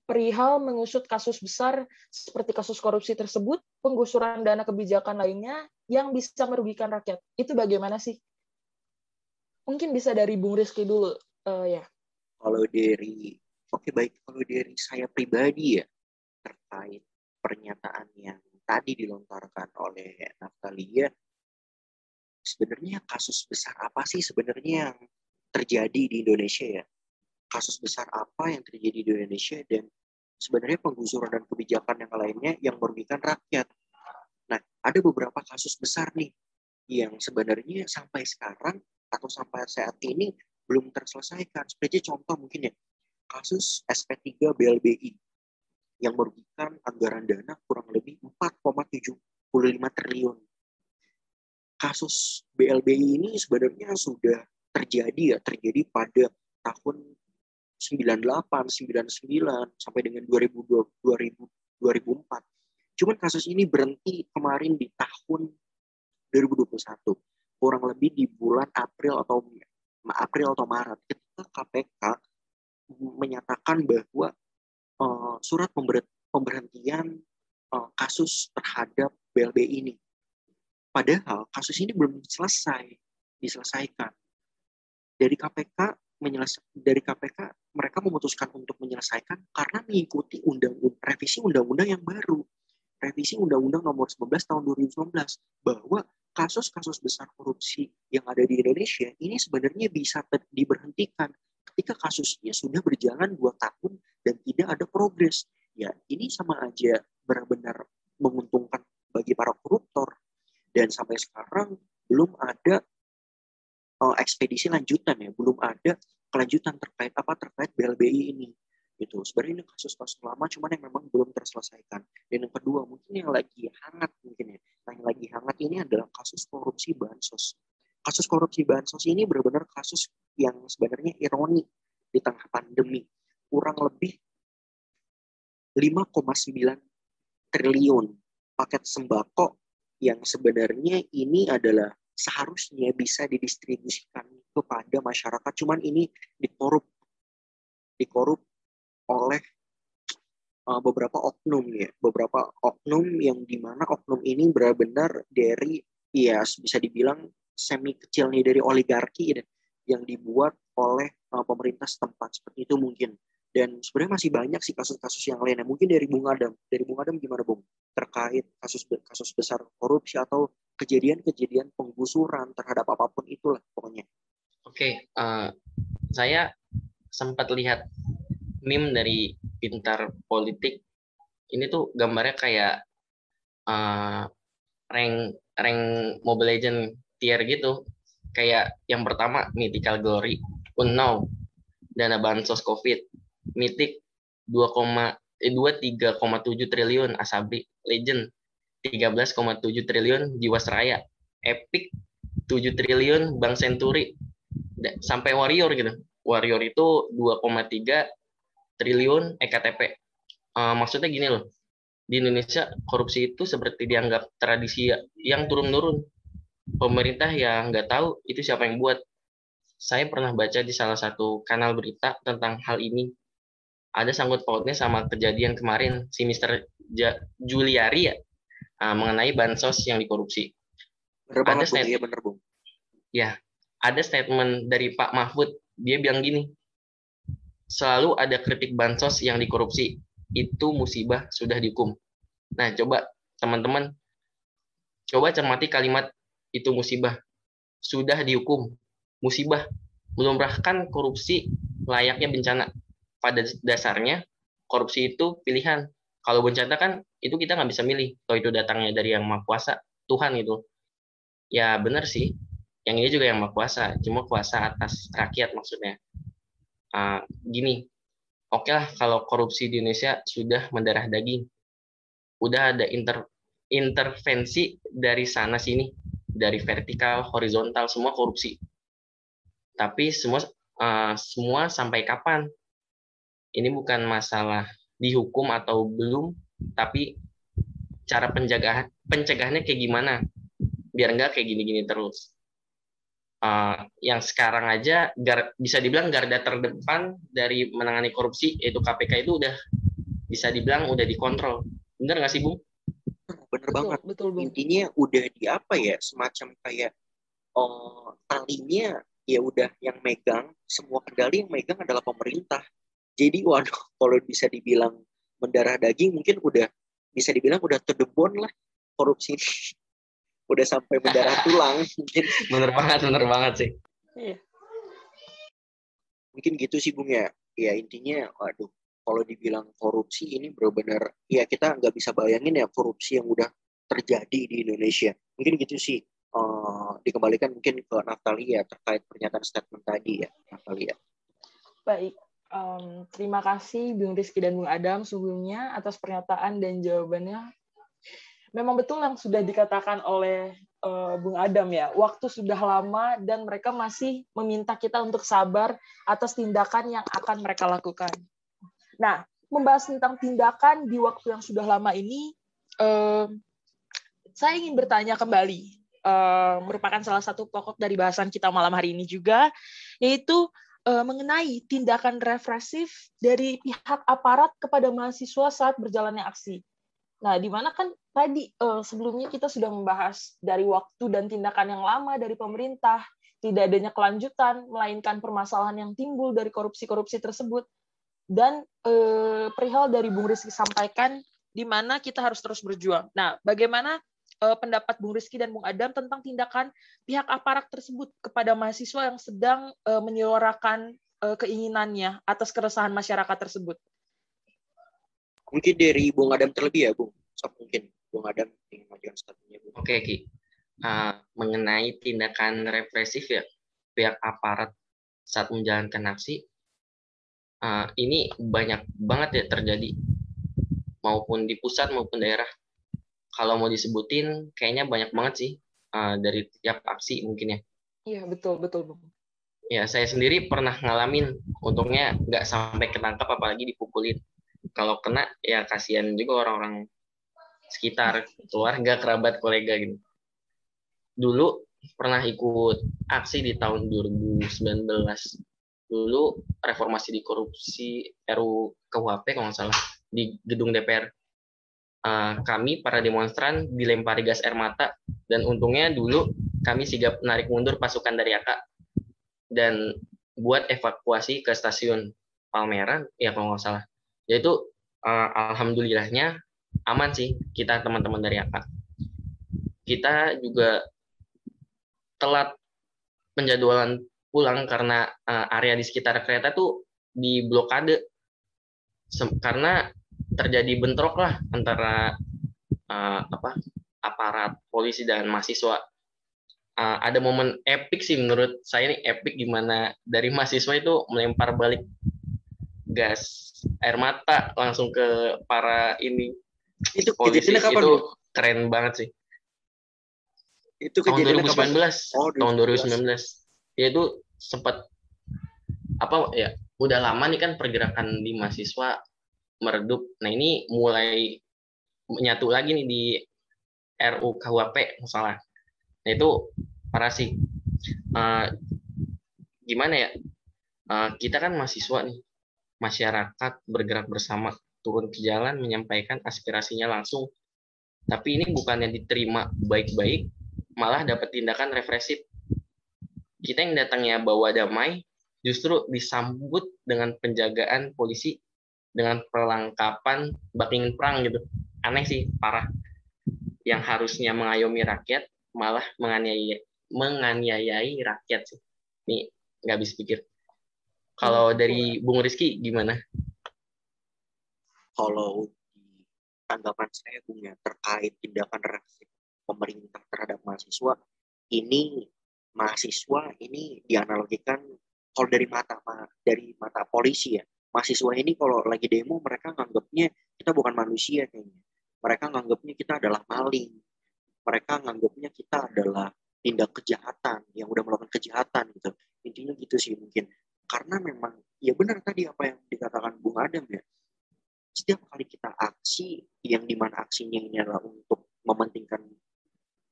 perihal mengusut kasus besar seperti kasus korupsi tersebut, penggusuran dana kebijakan lainnya yang bisa merugikan rakyat. Itu bagaimana sih? Mungkin bisa dari Bung Rizky dulu, uh, ya. Kalau dari, oke okay, baik, kalau dari saya pribadi ya, terkait pernyataan yang tadi dilontarkan oleh Natalia, sebenarnya kasus besar apa sih sebenarnya yang terjadi di Indonesia ya. Kasus besar apa yang terjadi di Indonesia dan sebenarnya penggusuran dan kebijakan yang lainnya yang merugikan rakyat. Nah, ada beberapa kasus besar nih yang sebenarnya sampai sekarang atau sampai saat ini belum terselesaikan. Seperti contoh mungkin ya, kasus SP3 BLBI yang merugikan anggaran dana kurang lebih 4,75 triliun. Kasus BLBI ini sebenarnya sudah terjadi ya terjadi pada tahun 98, 99 sampai dengan 2000, 2000 2004. Cuman kasus ini berhenti kemarin di tahun 2021. Kurang lebih di bulan April atau April atau Maret ketika KPK menyatakan bahwa uh, surat pemberhentian uh, kasus terhadap BLB ini. Padahal kasus ini belum selesai diselesaikan dari KPK dari KPK mereka memutuskan untuk menyelesaikan karena mengikuti undang revisi undang-undang yang baru. Revisi undang-undang nomor 11 tahun 2019 bahwa kasus-kasus besar korupsi yang ada di Indonesia ini sebenarnya bisa diberhentikan ketika kasusnya sudah berjalan dua tahun dan tidak ada progres. Ya ini sama aja benar-benar menguntungkan bagi para koruptor. Dan sampai sekarang ekspedisi lanjutan ya. Belum ada kelanjutan terkait apa terkait BLBI ini gitu. Sebenarnya ini kasus-kasus lama cuman yang memang belum terselesaikan. Dan yang kedua mungkin yang lagi hangat mungkin ya. Yang lagi hangat ini adalah kasus korupsi bansos. Kasus korupsi bansos ini benar-benar kasus yang sebenarnya ironi di tengah pandemi. Kurang lebih 5,9 triliun paket sembako yang sebenarnya ini adalah seharusnya bisa didistribusikan kepada masyarakat cuman ini dikorup dikorup oleh uh, beberapa oknum ya. Beberapa oknum yang di mana oknum ini benar-benar dari ya bisa dibilang semi kecil nih dari oligarki ya, yang dibuat oleh uh, pemerintah setempat. Seperti itu mungkin dan sebenarnya masih banyak sih kasus-kasus yang lainnya. Mungkin dari Bung Adam. Dari Bung Adam gimana Bung? Terkait kasus kasus besar korupsi atau kejadian-kejadian penggusuran terhadap apa pun itulah pokoknya. Oke okay, uh, eh, saya sempat lihat meme dari pintar politik. Ini tuh gambarnya kayak uh, rank rank Mobile Legend tier gitu. Kayak yang pertama Mythical Glory Unknown dana bansos COVID Mythic 2, eh, 23,7 triliun Asabri Legend 13,7 triliun Jiwasraya Epic 7 triliun Bank Century sampai Warrior gitu Warrior itu 2,3 triliun EKTP. Uh, maksudnya gini loh, di Indonesia korupsi itu seperti dianggap tradisi yang turun-menurun. Pemerintah yang nggak tahu itu siapa yang buat. Saya pernah baca di salah satu kanal berita tentang hal ini. Ada sangkut pautnya sama kejadian kemarin si Mr. Ja, Juliari ya, uh, mengenai bansos yang dikorupsi. Bener ada statement, ya, bener, Bung. Ya, ada statement dari Pak Mahfud dia bilang gini, selalu ada kritik bansos yang dikorupsi. Itu musibah sudah dihukum. Nah, coba teman-teman, coba cermati kalimat itu musibah. Sudah dihukum. Musibah. Belum bahkan korupsi layaknya bencana. Pada dasarnya, korupsi itu pilihan. Kalau bencana kan, itu kita nggak bisa milih. Kalau itu datangnya dari yang maha kuasa, Tuhan itu. Ya benar sih, yang ini juga yang maha kuasa cuma kuasa atas rakyat maksudnya. Uh, gini. Oke lah kalau korupsi di Indonesia sudah mendarah daging. Udah ada inter intervensi dari sana sini. Dari vertikal horizontal semua korupsi. Tapi semua uh, semua sampai kapan ini bukan masalah dihukum atau belum tapi cara penjagaan pencegahannya kayak gimana biar enggak kayak gini-gini terus uh, yang sekarang aja gar, bisa dibilang garda terdepan dari menangani korupsi yaitu KPK itu udah bisa dibilang udah dikontrol. Bener nggak sih, Bung? Bener betul, banget. Betul, Bung. Intinya udah di apa ya, semacam kayak oh, talinya ya udah yang megang, semua kendali yang megang adalah pemerintah. Jadi waduh, kalau bisa dibilang mendarah daging mungkin udah bisa dibilang udah terdebon lah korupsi udah sampai mendarah tulang mungkin. Bener banget bener banget sih. Iya. mungkin gitu sih bung ya. Ya intinya waduh kalau dibilang korupsi ini benar-benar ya kita nggak bisa bayangin ya korupsi yang udah terjadi di Indonesia. Mungkin gitu sih. Uh, dikembalikan mungkin ke Natalia terkait pernyataan statement tadi ya Natalia. Baik um, terima kasih Bung Rizky dan Bung Adam sebelumnya atas pernyataan dan jawabannya memang betul yang sudah dikatakan oleh uh, Bung Adam ya, waktu sudah lama dan mereka masih meminta kita untuk sabar atas tindakan yang akan mereka lakukan. Nah, membahas tentang tindakan di waktu yang sudah lama ini, uh, saya ingin bertanya kembali, uh, merupakan salah satu pokok dari bahasan kita malam hari ini juga, yaitu uh, mengenai tindakan represif dari pihak aparat kepada mahasiswa saat berjalannya aksi. Nah, di mana kan tadi uh, sebelumnya kita sudah membahas dari waktu dan tindakan yang lama dari pemerintah, tidak adanya kelanjutan, melainkan permasalahan yang timbul dari korupsi-korupsi tersebut. Dan uh, perihal dari Bung Rizky sampaikan, di mana kita harus terus berjuang. Nah, bagaimana uh, pendapat Bung Rizky dan Bung Adam tentang tindakan pihak aparat tersebut kepada mahasiswa yang sedang uh, menyuarakan uh, keinginannya atas keresahan masyarakat tersebut? Mungkin dari Bung Adam terlebih ya, Bung. So, mungkin Bung Adam ingin mengajukan. Bung. Oke, Ki. Uh, mengenai tindakan represif ya pihak aparat saat menjalankan aksi, uh, ini banyak banget ya terjadi maupun di pusat maupun daerah. Kalau mau disebutin, kayaknya banyak banget sih uh, dari tiap aksi mungkin ya. Iya betul betul bang. Ya saya sendiri pernah ngalamin, untungnya nggak sampai ketangkap apalagi dipukulin. Kalau kena ya kasihan juga orang-orang sekitar, keluarga, kerabat, kolega gitu. Dulu pernah ikut aksi di tahun 2019 dulu reformasi di korupsi RU KUHP kalau nggak salah di gedung DPR. Uh, kami para demonstran dilempari gas air mata dan untungnya dulu kami sigap menarik mundur pasukan dari AK dan buat evakuasi ke stasiun Palmerah ya kalau nggak salah. Yaitu uh, alhamdulillahnya aman sih kita teman-teman dari AK. Kita juga telat penjadwalan pulang karena uh, area di sekitar kereta tuh diblokade karena terjadi bentrok lah antara uh, apa aparat polisi dan mahasiswa. Uh, ada momen epic sih menurut saya ini epic gimana dari mahasiswa itu melempar balik gas air mata langsung ke para ini itu polisi kapan itu keren banget sih. Itu tahun 2019. Kapan? Oh, 2019. Tahun 2019. Ya itu sempat apa ya udah lama nih kan pergerakan di mahasiswa meredup. Nah ini mulai menyatu lagi nih di RU KUHP masalah. Nah itu parah sih. Uh, gimana ya? Uh, kita kan mahasiswa nih, masyarakat bergerak bersama, turun ke jalan menyampaikan aspirasinya langsung. Tapi ini bukan yang diterima baik-baik, malah dapat tindakan represif. Kita yang datangnya bawa damai, justru disambut dengan penjagaan polisi dengan perlengkapan baking perang gitu. Aneh sih parah. Yang harusnya mengayomi rakyat malah menganiaya menganiayai rakyat sih. Ini nggak bisa pikir. Kalau dari Bung Rizky gimana? Kalau tanggapan saya Bung ya terkait tindakan reaksi pemerintah terhadap mahasiswa ini mahasiswa ini dianalogikan kalau dari mata dari mata polisi ya mahasiswa ini kalau lagi demo mereka nganggapnya kita bukan manusia kayaknya. Mereka nganggapnya kita adalah maling. Mereka nganggapnya kita adalah tindak kejahatan yang udah melakukan kejahatan gitu. Intinya gitu sih mungkin. Karena memang ya benar tadi apa yang dikatakan Bung Adam ya. Setiap kali kita aksi yang di mana aksinya ini adalah untuk mementingkan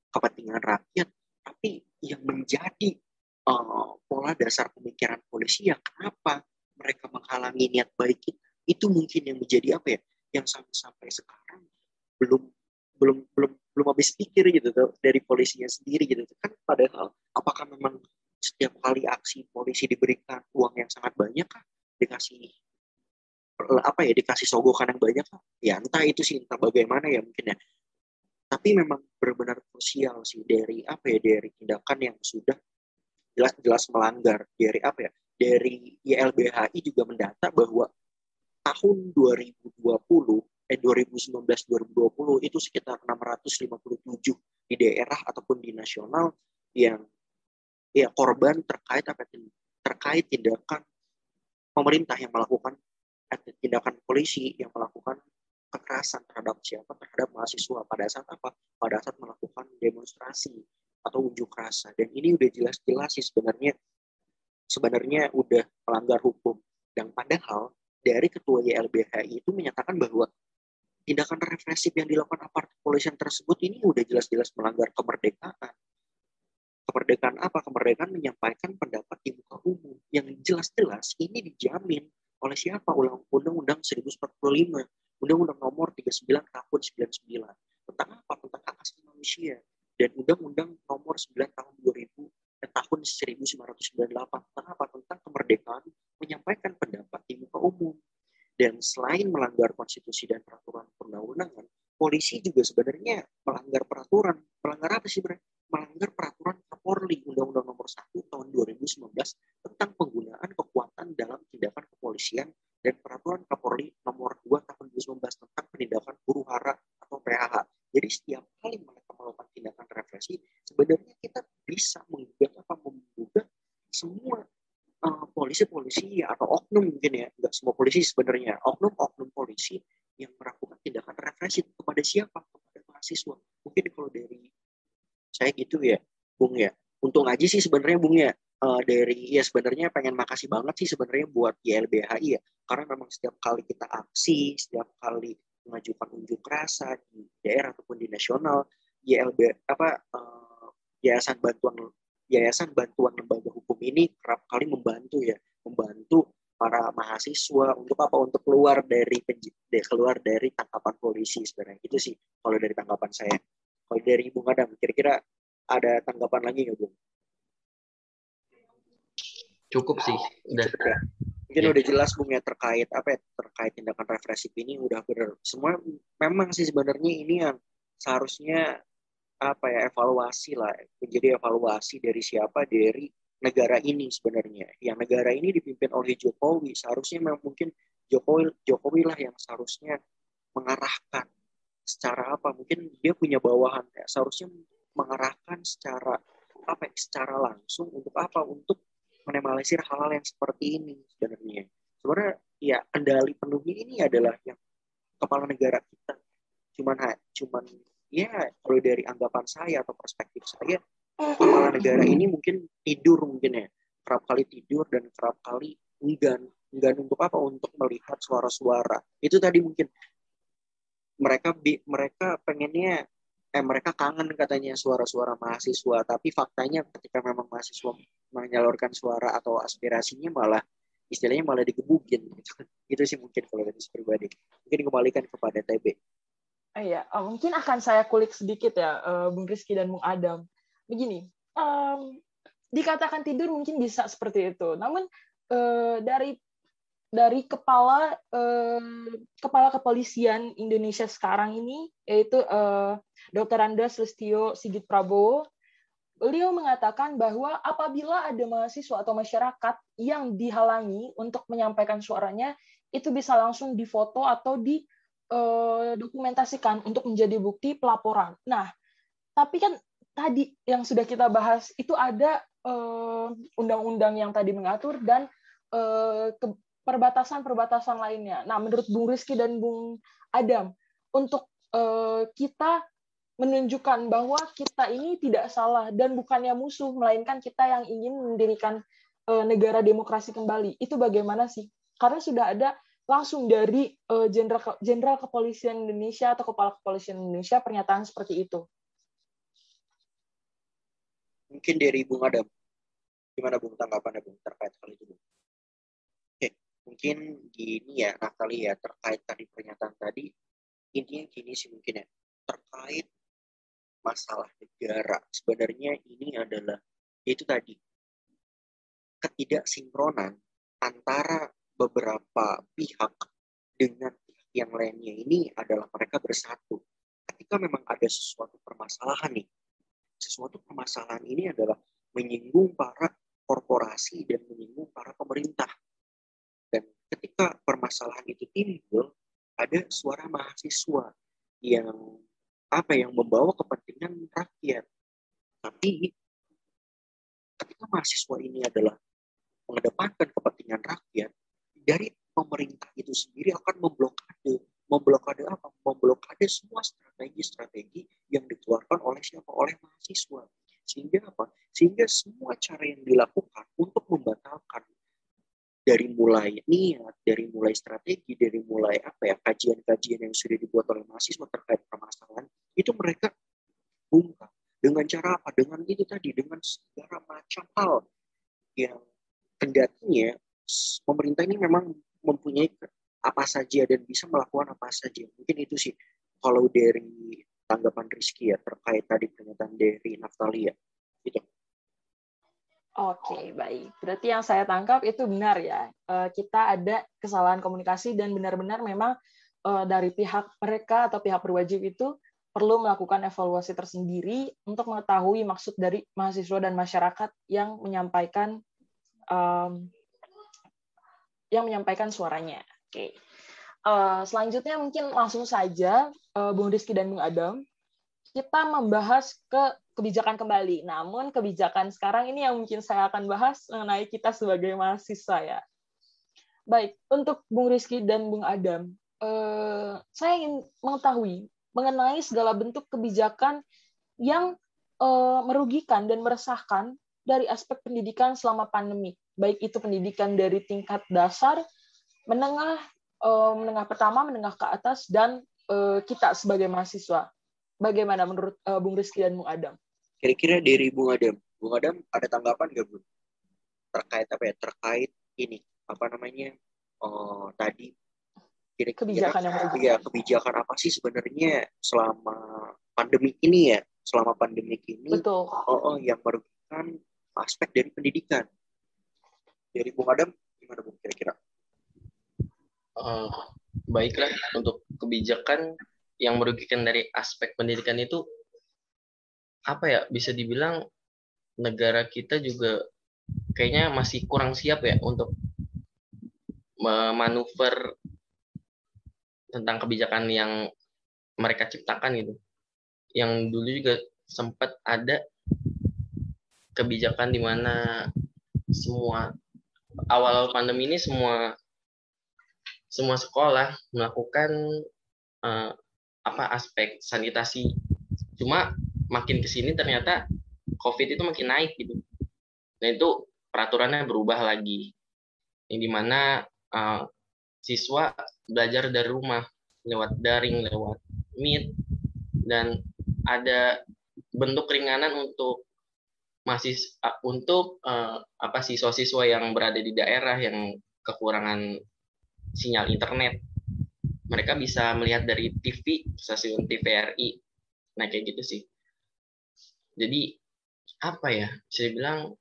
kepentingan rakyat, tapi yang menjadi uh, pola dasar pemikiran polisi ya kenapa mereka menghalangi niat baik kita itu mungkin yang menjadi apa ya yang sampai sampai sekarang belum belum belum belum habis pikir gitu tuh dari polisinya sendiri gitu kan padahal apakah memang setiap kali aksi polisi diberikan uang yang sangat banyak kah? Dikasih apa ya dikasih sogokan yang banyak kah? Ya entah itu sih entah bagaimana ya mungkin ya. Tapi memang benar-benar krusial sih dari apa ya dari tindakan yang sudah jelas-jelas melanggar dari apa ya dari YLBHI juga mendata bahwa tahun 2020 eh 2019 2020 itu sekitar 657 di daerah ataupun di nasional yang ya korban terkait apa terkait tindakan pemerintah yang melakukan eh, tindakan polisi yang melakukan kekerasan terhadap siapa? Terhadap mahasiswa. Pada saat apa? Pada saat melakukan demonstrasi atau unjuk rasa. Dan ini udah jelas-jelas sih sebenarnya sebenarnya udah melanggar hukum. Dan padahal dari ketua YLBHI itu menyatakan bahwa tindakan represif yang dilakukan aparat kepolisian tersebut ini udah jelas-jelas melanggar kemerdekaan. Kemerdekaan apa? Kemerdekaan menyampaikan pendapat di muka umum yang jelas-jelas ini dijamin oleh siapa? Undang-Undang 1045, Undang-Undang nomor 39 tahun 99. Tentang apa? Tentang hak asasi manusia dan Undang-Undang nomor 9 tahun 2000 tahun 1998 tentang apa? Tentang kemerdekaan menyampaikan pendapat di muka umum. Dan selain melanggar konstitusi dan peraturan perundang-undangan, polisi juga sebenarnya melanggar peraturan. Melanggar apa sih, Bre? Melanggar peraturan Kapolri Undang-Undang Nomor 1 tahun 2019 tentang penggunaan kekuatan dalam tindakan kepolisian dan peraturan Kapolri Nomor 2 tahun 2019 tentang penindakan huru hara atau PHH. Jadi setiap kali mereka melakukan tindakan represi, sebenarnya kita bisa menggugat apa menggugat semua uh, polisi-polisi atau oknum mungkin ya, nggak semua polisi sebenarnya, oknum-oknum polisi yang melakukan tindakan represif kepada siapa? Kepada mahasiswa. Mungkin kalau dari saya gitu ya, Bung ya. Untung aja sih sebenarnya Bung ya, uh, dari ya sebenarnya pengen makasih banget sih sebenarnya buat YLBHI ya, karena memang setiap kali kita aksi, setiap kali mengajukan unjuk rasa di daerah ataupun di nasional, YLB apa uh, Yayasan Bantuan Yayasan Bantuan Lembaga Hukum ini kerap kali membantu ya, membantu para mahasiswa untuk apa untuk keluar dari keluar dari tangkapan polisi sebenarnya itu sih kalau dari tanggapan saya kalau dari Bung Adam kira-kira ada tanggapan lagi nggak Bung? Cukup sih, udah. Cukup ya. Mungkin ya. udah jelas Bung ya terkait apa ya, terkait tindakan represif ini udah benar. Semua memang sih sebenarnya ini yang seharusnya apa ya evaluasi lah menjadi evaluasi dari siapa dari negara ini sebenarnya. Yang negara ini dipimpin oleh Jokowi, seharusnya memang mungkin Jokowi Jokowi lah yang seharusnya mengarahkan secara apa? Mungkin dia punya bawahan ya, seharusnya mengarahkan secara apa? Ya, secara langsung untuk apa? Untuk menemalisir hal-hal yang seperti ini sebenarnya. Sebenarnya ya kendali penuhnya ini adalah yang kepala negara kita. Cuman cuman ya kalau dari anggapan saya atau perspektif saya kepala negara ini mungkin tidur mungkin ya. Kerap kali tidur dan kerap kali enggan enggan untuk apa? Untuk melihat suara-suara. Itu tadi mungkin. Mereka mereka pengennya eh mereka kangen katanya suara-suara mahasiswa. Tapi faktanya ketika memang mahasiswa menyalurkan suara atau aspirasinya malah istilahnya malah digebukin gitu. itu sih mungkin kalau dari pribadi. Mungkin kembalikan kepada TB Iya, uh, mungkin akan saya kulik sedikit ya, uh, Bung Rizky dan Bung Adam begini, um, dikatakan tidur mungkin bisa seperti itu. Namun uh, dari dari kepala uh, kepala kepolisian Indonesia sekarang ini yaitu uh, Dr. Andes Listio Sigit Prabowo, beliau mengatakan bahwa apabila ada mahasiswa atau masyarakat yang dihalangi untuk menyampaikan suaranya, itu bisa langsung difoto atau didokumentasikan untuk menjadi bukti pelaporan. Nah, tapi kan tadi yang sudah kita bahas itu ada eh, undang-undang uh, yang tadi mengatur dan uh, perbatasan-perbatasan lainnya. Nah, menurut Bung Rizky dan Bung Adam, untuk uh, kita menunjukkan bahwa kita ini tidak salah dan bukannya musuh, melainkan kita yang ingin mendirikan negara demokrasi kembali. Itu bagaimana sih? Karena sudah ada langsung dari Jenderal uh, Jenderal Kepolisian Indonesia atau Kepala Kepolisian Indonesia pernyataan seperti itu. Mungkin dari Bung Adam. Gimana Bung tanggapannya Bung terkait hal itu Bung? Oke, mungkin gini ya Naftali ya terkait tadi pernyataan tadi. Intinya gini sih mungkin ya. Terkait masalah negara. Sebenarnya ini adalah itu tadi ketidaksinkronan antara beberapa pihak dengan pihak yang lainnya ini adalah mereka bersatu. Ketika memang ada sesuatu permasalahan nih sesuatu permasalahan ini adalah menyinggung para korporasi dan menyinggung para pemerintah. Dan ketika permasalahan itu timbul, ada suara mahasiswa yang apa yang membawa kepentingan rakyat. Tapi ketika mahasiswa ini adalah mengedepankan kepentingan rakyat, dari pemerintah itu sendiri akan memblokade memblokade apa? Memblokade semua strategi-strategi yang dikeluarkan oleh siapa? Oleh mahasiswa. Sehingga apa? Sehingga semua cara yang dilakukan untuk membatalkan dari mulai niat, dari mulai strategi, dari mulai apa ya kajian-kajian yang sudah dibuat oleh mahasiswa terkait permasalahan itu mereka bungkam dengan cara apa? Dengan itu tadi, dengan segala macam hal yang kendatinya pemerintah ini memang mempunyai apa saja dan bisa melakukan apa saja. Mungkin itu sih kalau dari tanggapan Rizky ya terkait tadi pernyataan dari Naftalia. Gitu. Oke, baik. Berarti yang saya tangkap itu benar ya. Eh, kita ada kesalahan komunikasi dan benar-benar memang eh, dari pihak mereka atau pihak berwajib itu perlu melakukan evaluasi tersendiri untuk mengetahui maksud dari mahasiswa dan masyarakat yang menyampaikan yang menyampaikan suaranya. Oke. Uh, selanjutnya mungkin langsung saja uh, Bung Rizky dan Bung Adam. kita membahas ke kebijakan kembali. Namun kebijakan sekarang ini yang mungkin saya akan bahas mengenai kita sebagai mahasiswa ya. Baik, untuk Bung Rizky dan Bung Adam, eh, saya ingin mengetahui mengenai segala bentuk kebijakan yang eh, merugikan dan meresahkan dari aspek pendidikan selama pandemi. Baik itu pendidikan dari tingkat dasar, menengah, eh, menengah pertama, menengah ke atas, dan eh, kita sebagai mahasiswa. Bagaimana menurut uh, Bung Rizky dan Bung Adam? Kira-kira dari Bung Adam, Bung Adam ada tanggapan nggak Bung? Terkait apa ya? Terkait ini apa namanya? Oh, tadi kira-kira kebijakan yang ya, kebijakan apa sih sebenarnya selama pandemi ini ya? Selama pandemi ini, Betul. Oh, oh yang merugikan aspek dari pendidikan. Dari Bung Adam, gimana Bung kira-kira? Uh, baiklah untuk kebijakan yang merugikan dari aspek pendidikan itu apa ya bisa dibilang negara kita juga kayaknya masih kurang siap ya untuk memanuver tentang kebijakan yang mereka ciptakan gitu. Yang dulu juga sempat ada kebijakan di mana semua awal pandemi ini semua semua sekolah melakukan uh, apa aspek sanitasi. Cuma makin ke sini ternyata covid itu makin naik gitu. Nah itu peraturannya berubah lagi. Yang di mana uh, siswa belajar dari rumah lewat daring lewat meet dan ada bentuk keringanan untuk masih untuk uh, apa siswa-siswa yang berada di daerah yang kekurangan sinyal internet. Mereka bisa melihat dari TV stasiun TVRI nah kayak gitu sih. Jadi apa ya bisa dibilang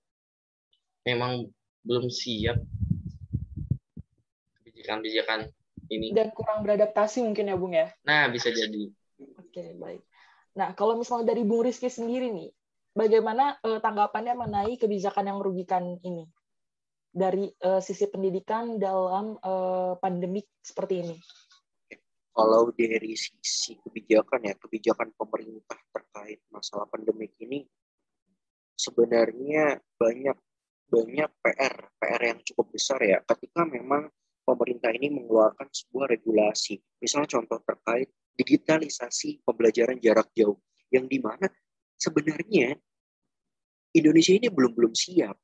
memang belum siap kebijakan-kebijakan ini. Dan kurang beradaptasi mungkin ya Bung ya? Nah bisa jadi. Oke baik. Nah kalau misalnya dari Bung Rizky sendiri nih bagaimana uh, tanggapannya mengenai kebijakan yang merugikan ini? Dari uh, sisi pendidikan dalam uh, pandemik seperti ini. Kalau dari sisi kebijakan ya kebijakan pemerintah terkait masalah pandemik ini sebenarnya banyak banyak PR PR yang cukup besar ya ketika memang pemerintah ini mengeluarkan sebuah regulasi. Misalnya contoh terkait digitalisasi pembelajaran jarak jauh yang di mana sebenarnya Indonesia ini belum belum siap.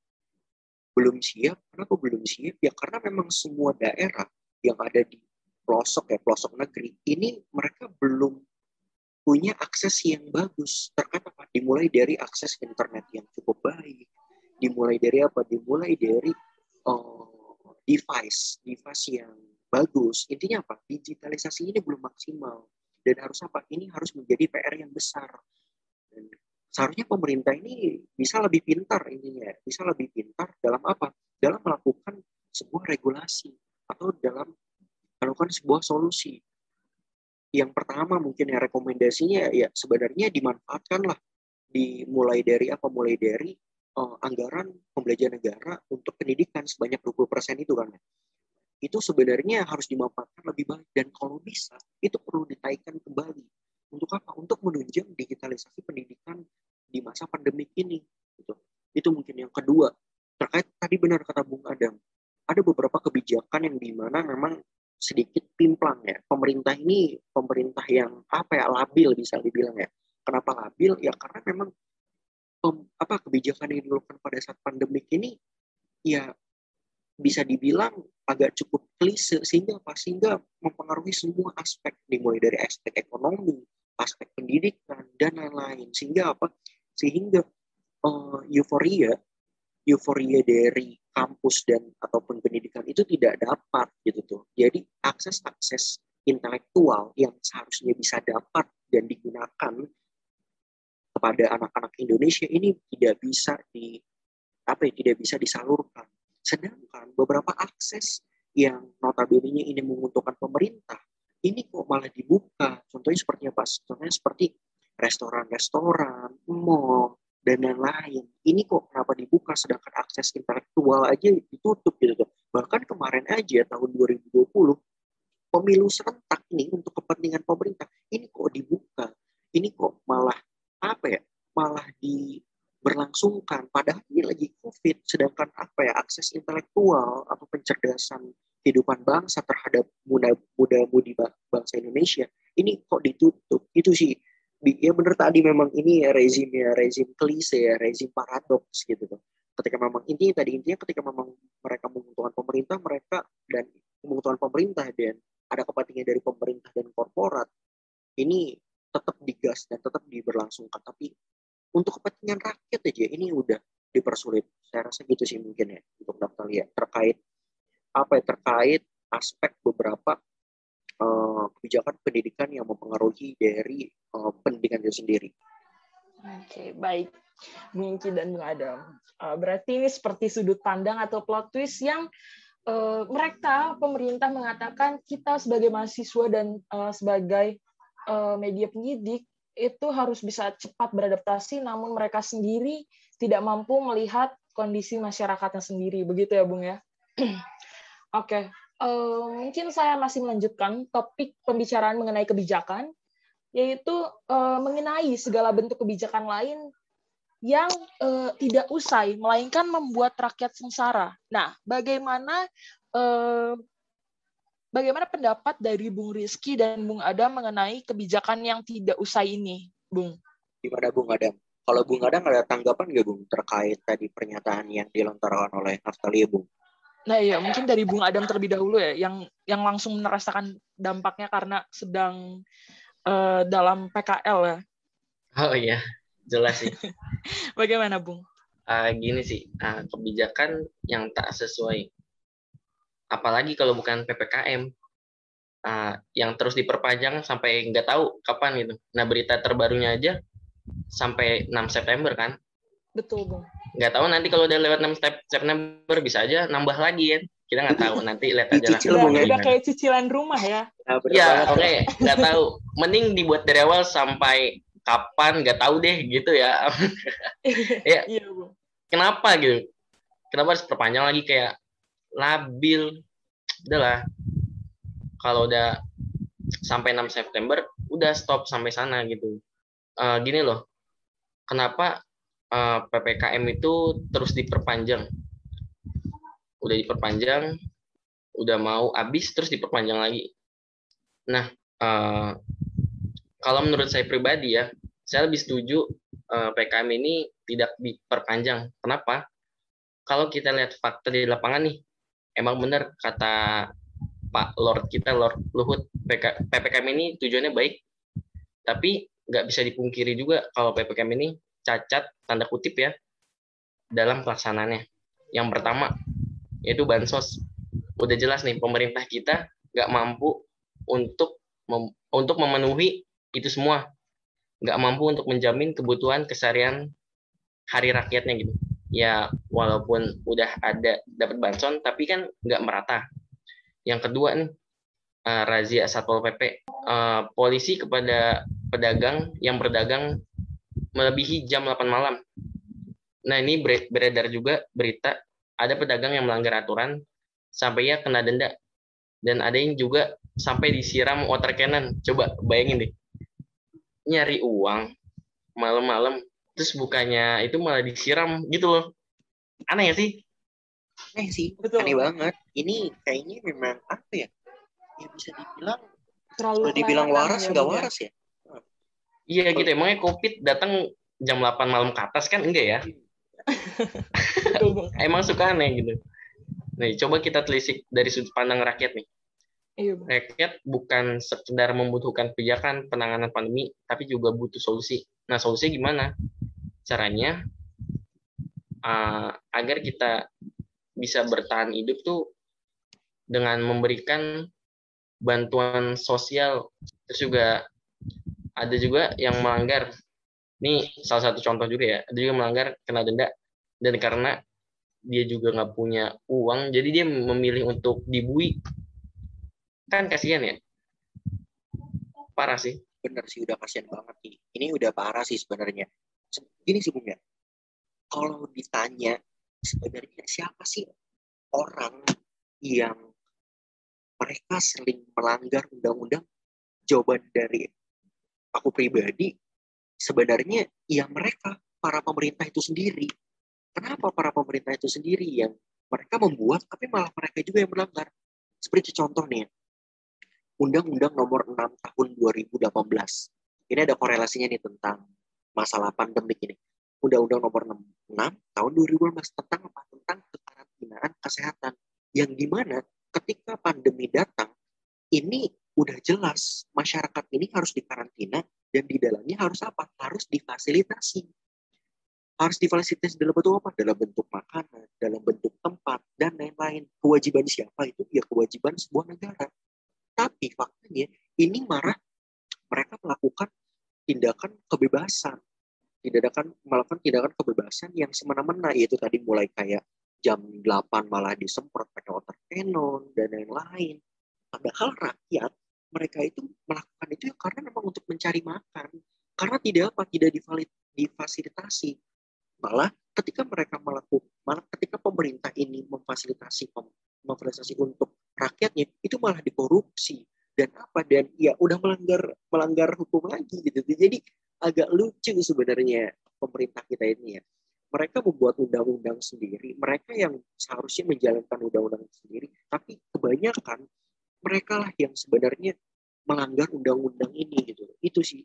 Belum siap kenapa belum siap? Ya karena memang semua daerah yang ada di pelosok ya pelosok negeri ini mereka belum punya akses yang bagus. Terkait apa? Dimulai dari akses internet yang cukup baik dimulai dari apa? Dimulai dari uh, device device yang bagus. Intinya apa? Digitalisasi ini belum maksimal. Dan harus apa? Ini harus menjadi PR yang besar. Dan seharusnya pemerintah ini bisa lebih pintar ininya bisa lebih pintar dalam apa dalam melakukan sebuah regulasi atau dalam melakukan sebuah solusi. Yang pertama mungkin ya rekomendasinya ya sebenarnya dimanfaatkanlah dimulai dari apa mulai dari uh, anggaran pembelajaran negara untuk pendidikan sebanyak 20% itu kan. Itu sebenarnya harus dimanfaatkan lebih baik dan kalau bisa itu perlu ditaikkan kembali. Untuk apa? Untuk menunjang digitalisasi pendidikan di masa pandemi ini. Gitu. Itu mungkin yang kedua. Terkait tadi benar kata Bung Adam, ada beberapa kebijakan yang di mana memang sedikit pimplang ya. Pemerintah ini pemerintah yang apa ya labil bisa dibilang ya. Kenapa labil? Ya karena memang apa kebijakan yang dilakukan pada saat pandemik ini ya bisa dibilang agak cukup klise sehingga apa sehingga mempengaruhi semua aspek dimulai dari aspek ekonomi, aspek pendidikan dan lain-lain sehingga apa sehingga uh, euforia euforia dari kampus dan ataupun pendidikan itu tidak dapat gitu tuh. Jadi akses-akses intelektual yang seharusnya bisa dapat dan digunakan kepada anak-anak Indonesia ini tidak bisa di apa ya tidak bisa disalurkan. Sedangkan beberapa akses yang notabene ini menguntungkan pemerintah ini kok malah dibuka. Contohnya seperti apa? Contohnya seperti restoran-restoran, mall, dan lain-lain. Ini kok kenapa dibuka sedangkan akses intelektual aja ditutup gitu. Bahkan kemarin aja tahun 2020 pemilu serentak ini untuk kepentingan pemerintah ini kok dibuka. Ini kok malah dilangsungkan padahal ini lagi covid sedangkan apa ya akses intelektual atau pencerdasan kehidupan bangsa terhadap muda muda mudi bangsa Indonesia ini kok ditutup? Itu sih. Ya benar tadi memang ini ya rezimnya rezim klise ya rezim paradoks gitu tuh ketika memang intinya tadi intinya ketika memang mereka menguntungkan pemerintah mereka dan menguntungkan pemerintah dan ada kepentingan dari pemerintah dan korporat ini tetap digas dan tetap diberlangsungkan. Tapi untuk kepentingan rakyat aja ini udah dipersulit saya rasa gitu sih mungkin ya untuk daftar ya terkait apa ya terkait aspek beberapa uh, kebijakan pendidikan yang mempengaruhi dari uh, pendidikan itu sendiri. Oke, okay, baik. Bung dan Bung Adam. Uh, berarti ini seperti sudut pandang atau plot twist yang uh, mereka, pemerintah mengatakan kita sebagai mahasiswa dan uh, sebagai uh, media penyidik itu harus bisa cepat beradaptasi, namun mereka sendiri tidak mampu melihat kondisi masyarakatnya sendiri. Begitu ya, Bung ya? Oke, okay. uh, mungkin saya masih melanjutkan topik pembicaraan mengenai kebijakan, yaitu uh, mengenai segala bentuk kebijakan lain yang uh, tidak usai, melainkan membuat rakyat sengsara. Nah, bagaimana uh, Bagaimana pendapat dari Bung Rizky dan Bung Adam mengenai kebijakan yang tidak usai ini, Bung? Gimana Bung Adam? Kalau Bung Adam ada tanggapan nggak Bung terkait tadi pernyataan yang dilontarkan oleh Naftali Bung? Nah iya, mungkin dari Bung Adam terlebih dahulu ya, yang yang langsung merasakan dampaknya karena sedang uh, dalam PKL ya. Oh iya, jelas sih. Bagaimana Bung? Uh, gini sih, uh, kebijakan yang tak sesuai apalagi kalau bukan ppkm uh, ah, yang terus diperpanjang sampai nggak tahu kapan gitu. Nah berita terbarunya aja sampai 6 September kan. Betul bang nggak tahu nanti kalau udah lewat 6 September bisa aja nambah lagi ya kita nggak tahu nanti lihat aja lah. Udah, udah kayak cicilan rumah ya. Ya oke okay. nggak tahu. Mending dibuat dari awal sampai kapan nggak tahu deh gitu ya. Ya. Iya, kenapa gitu? Kenapa harus perpanjang lagi? Kayak labil. Udahlah kalau udah sampai 6 September udah stop sampai sana gitu. Uh, gini loh. Kenapa uh, eh, ppkm itu terus diperpanjang? Udah diperpanjang udah mau habis terus diperpanjang lagi. Nah uh, kalau menurut saya pribadi ya saya lebih setuju uh, PKM ini tidak diperpanjang. Kenapa? Kalau kita lihat fakta di lapangan nih emang benar kata Pak Lord kita Lord Luhut PK, PPKM ini tujuannya baik tapi nggak bisa dipungkiri juga kalau PPKM ini cacat tanda kutip ya dalam pelaksanaannya. Yang pertama yaitu bansos. Udah jelas nih pemerintah kita nggak mampu untuk mem, untuk memenuhi itu semua. Nggak mampu untuk menjamin kebutuhan keseharian hari rakyatnya gitu ya walaupun udah ada dapat banson tapi kan nggak merata. Yang kedua nih uh, razia satpol pp uh, polisi kepada pedagang yang berdagang melebihi jam 8 malam. Nah ini beredar juga berita ada pedagang yang melanggar aturan sampai ya kena denda dan ada yang juga sampai disiram water cannon. Coba bayangin deh nyari uang malam-malam terus bukannya itu malah disiram gitu loh. Aneh ya sih? Aneh sih. Betul. aneh banget. Ini kayaknya memang apa ya? Ya bisa dibilang terlalu dibilang waras ya, nggak waras ya? Iya gitu emangnya covid datang jam 8 malam ke atas kan? Enggak ya? Emang suka aneh gitu. Nih coba kita telisik dari sudut pandang rakyat nih Iya, Rakyat bukan sekedar membutuhkan kebijakan penanganan pandemi, tapi juga butuh solusi. Nah, solusinya gimana? Caranya uh, agar kita bisa bertahan hidup tuh dengan memberikan bantuan sosial. Terus juga ada juga yang melanggar. Ini salah satu contoh juga ya. Ada juga melanggar kena denda dan karena dia juga nggak punya uang, jadi dia memilih untuk dibui kan kasihan ya. Parah sih. Bener sih udah kasihan banget nih. Ini udah parah sih sebenarnya. Gini sih punya kalau ditanya sebenarnya siapa sih orang yang mereka sering melanggar undang-undang jawaban dari aku pribadi sebenarnya ya mereka para pemerintah itu sendiri. Kenapa para pemerintah itu sendiri yang mereka membuat tapi malah mereka juga yang melanggar. Seperti contoh nih, Undang-Undang Nomor 6 Tahun 2018. Ini ada korelasinya nih tentang masalah pandemik ini. Undang-Undang Nomor 6 Tahun 2018 tentang apa? Tentang kekarantinaan kesehatan. Yang di mana ketika pandemi datang, ini udah jelas masyarakat ini harus dikarantina dan di dalamnya harus apa? Harus difasilitasi. Harus difasilitasi dalam bentuk apa? Dalam bentuk makanan, dalam bentuk tempat, dan lain-lain. Kewajiban siapa itu? Ya kewajiban sebuah negara. Tapi faktanya ini marah mereka melakukan tindakan kebebasan. Tindakan melakukan tindakan kebebasan yang semena-mena yaitu tadi mulai kayak jam 8 malah disemprot pakai water cannon dan lain-lain. Padahal rakyat mereka itu melakukan itu ya karena memang untuk mencari makan. Karena tidak apa, tidak divalid, difasilitasi. Malah ketika mereka melakukan, malah ketika pemerintah ini memfasilitasi memfasilitasi untuk rakyatnya, itu malah dikorupsi dan apa dan ya udah melanggar melanggar hukum lagi gitu. Jadi agak lucu sebenarnya pemerintah kita ini ya. Mereka membuat undang-undang sendiri, mereka yang seharusnya menjalankan undang-undang sendiri, tapi kebanyakan mereka lah yang sebenarnya melanggar undang-undang ini gitu. Itu sih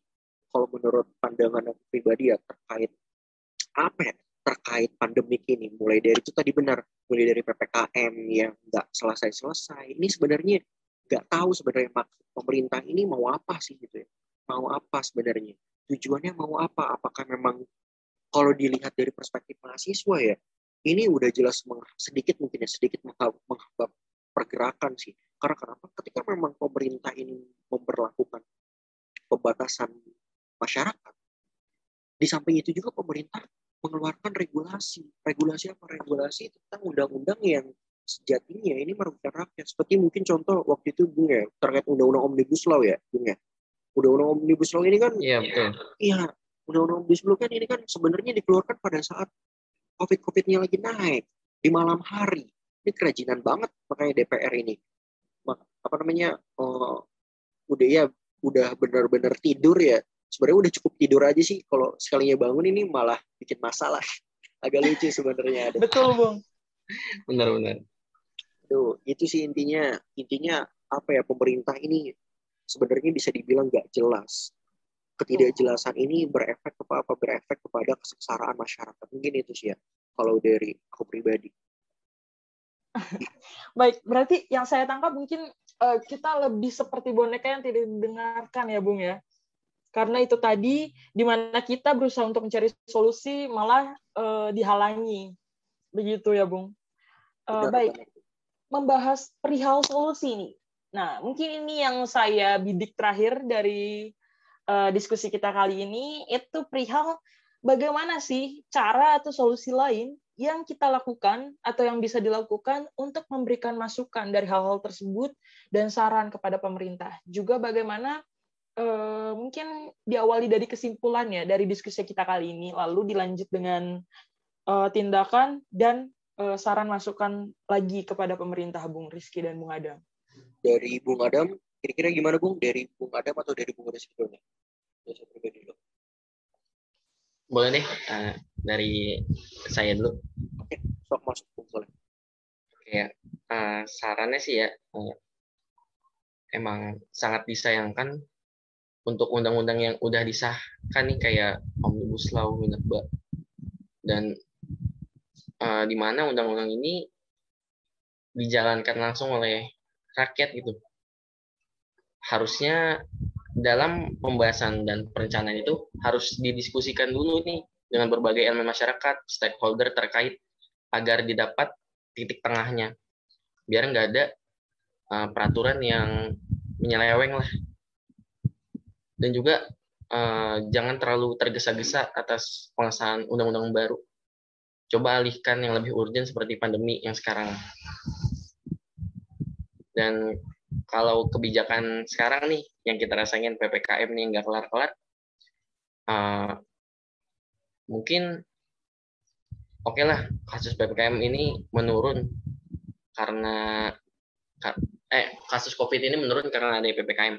kalau menurut pandangan pribadi ya terkait apa ya terkait pandemik ini. Mulai dari itu tadi benar mulai dari ppkm yang nggak selesai selesai ini sebenarnya nggak tahu sebenarnya pemerintah ini mau apa sih gitu ya. Mau apa sebenarnya? Tujuannya mau apa? Apakah memang kalau dilihat dari perspektif mahasiswa ya ini udah jelas sedikit mungkin ya sedikit menghambat pergerakan sih. Karena kenapa? Ketika memang pemerintah ini memperlakukan pembatasan masyarakat, di samping itu juga pemerintah mengeluarkan regulasi. Regulasi apa? Regulasi tentang undang-undang yang sejatinya ini merugikan rakyat. Seperti mungkin contoh waktu itu Bung ya, terkait undang-undang Omnibus Law ya, Bung ya. Undang-undang Omnibus Law ini kan Iya, betul. Iya, undang-undang Omnibus Law kan ini kan sebenarnya dikeluarkan pada saat COVID-COVID-nya lagi naik di malam hari. Ini kerajinan banget makanya DPR ini apa namanya uh, udah ya udah benar-benar tidur ya sebenarnya udah cukup tidur aja sih. Kalau sekalinya bangun ini malah bikin masalah. Agak lucu sebenarnya betul bung. Benar-benar tuh itu sih intinya. Intinya apa ya pemerintah ini sebenarnya bisa dibilang nggak jelas. Ketidakjelasan ini berefek kepada apa berefek kepada kesengsaraan masyarakat. Mungkin itu sih ya kalau dari aku pribadi. Baik, berarti yang saya tangkap mungkin uh, kita lebih seperti boneka yang tidak didengarkan ya, Bung ya. Karena itu tadi di mana kita berusaha untuk mencari solusi malah uh, dihalangi. Begitu ya, Bung. Uh, baik. Membahas perihal solusi nih. Nah, mungkin ini yang saya bidik terakhir dari uh, diskusi kita kali ini itu perihal bagaimana sih cara atau solusi lain yang kita lakukan atau yang bisa dilakukan untuk memberikan masukan dari hal-hal tersebut dan saran kepada pemerintah. Juga bagaimana eh, mungkin diawali dari kesimpulannya dari diskusi kita kali ini, lalu dilanjut dengan eh, tindakan dan eh, saran masukan lagi kepada pemerintah, Bung Rizky dan Bung Adam. Dari Bung Adam, kira-kira gimana Bung? Dari Bung Adam atau dari Bung Rizky dulu? Saya pribadi dulu boleh deh uh, dari saya dulu oke sok masuk boleh oke uh, sarannya sih ya uh, emang sangat disayangkan untuk undang-undang yang udah disahkan nih kayak omnibus law minerba dan uh, di mana undang-undang ini dijalankan langsung oleh rakyat gitu harusnya dalam pembahasan dan perencanaan itu harus didiskusikan dulu nih dengan berbagai elemen masyarakat, stakeholder terkait agar didapat titik tengahnya. Biar nggak ada uh, peraturan yang menyeleweng lah. Dan juga uh, jangan terlalu tergesa-gesa atas pengesahan undang-undang baru. Coba alihkan yang lebih urgent seperti pandemi yang sekarang. Dan kalau kebijakan sekarang nih yang kita rasain ppkm nih nggak kelar-kelar, uh, mungkin oke okay lah kasus ppkm ini menurun karena eh kasus covid ini menurun karena ada ppkm.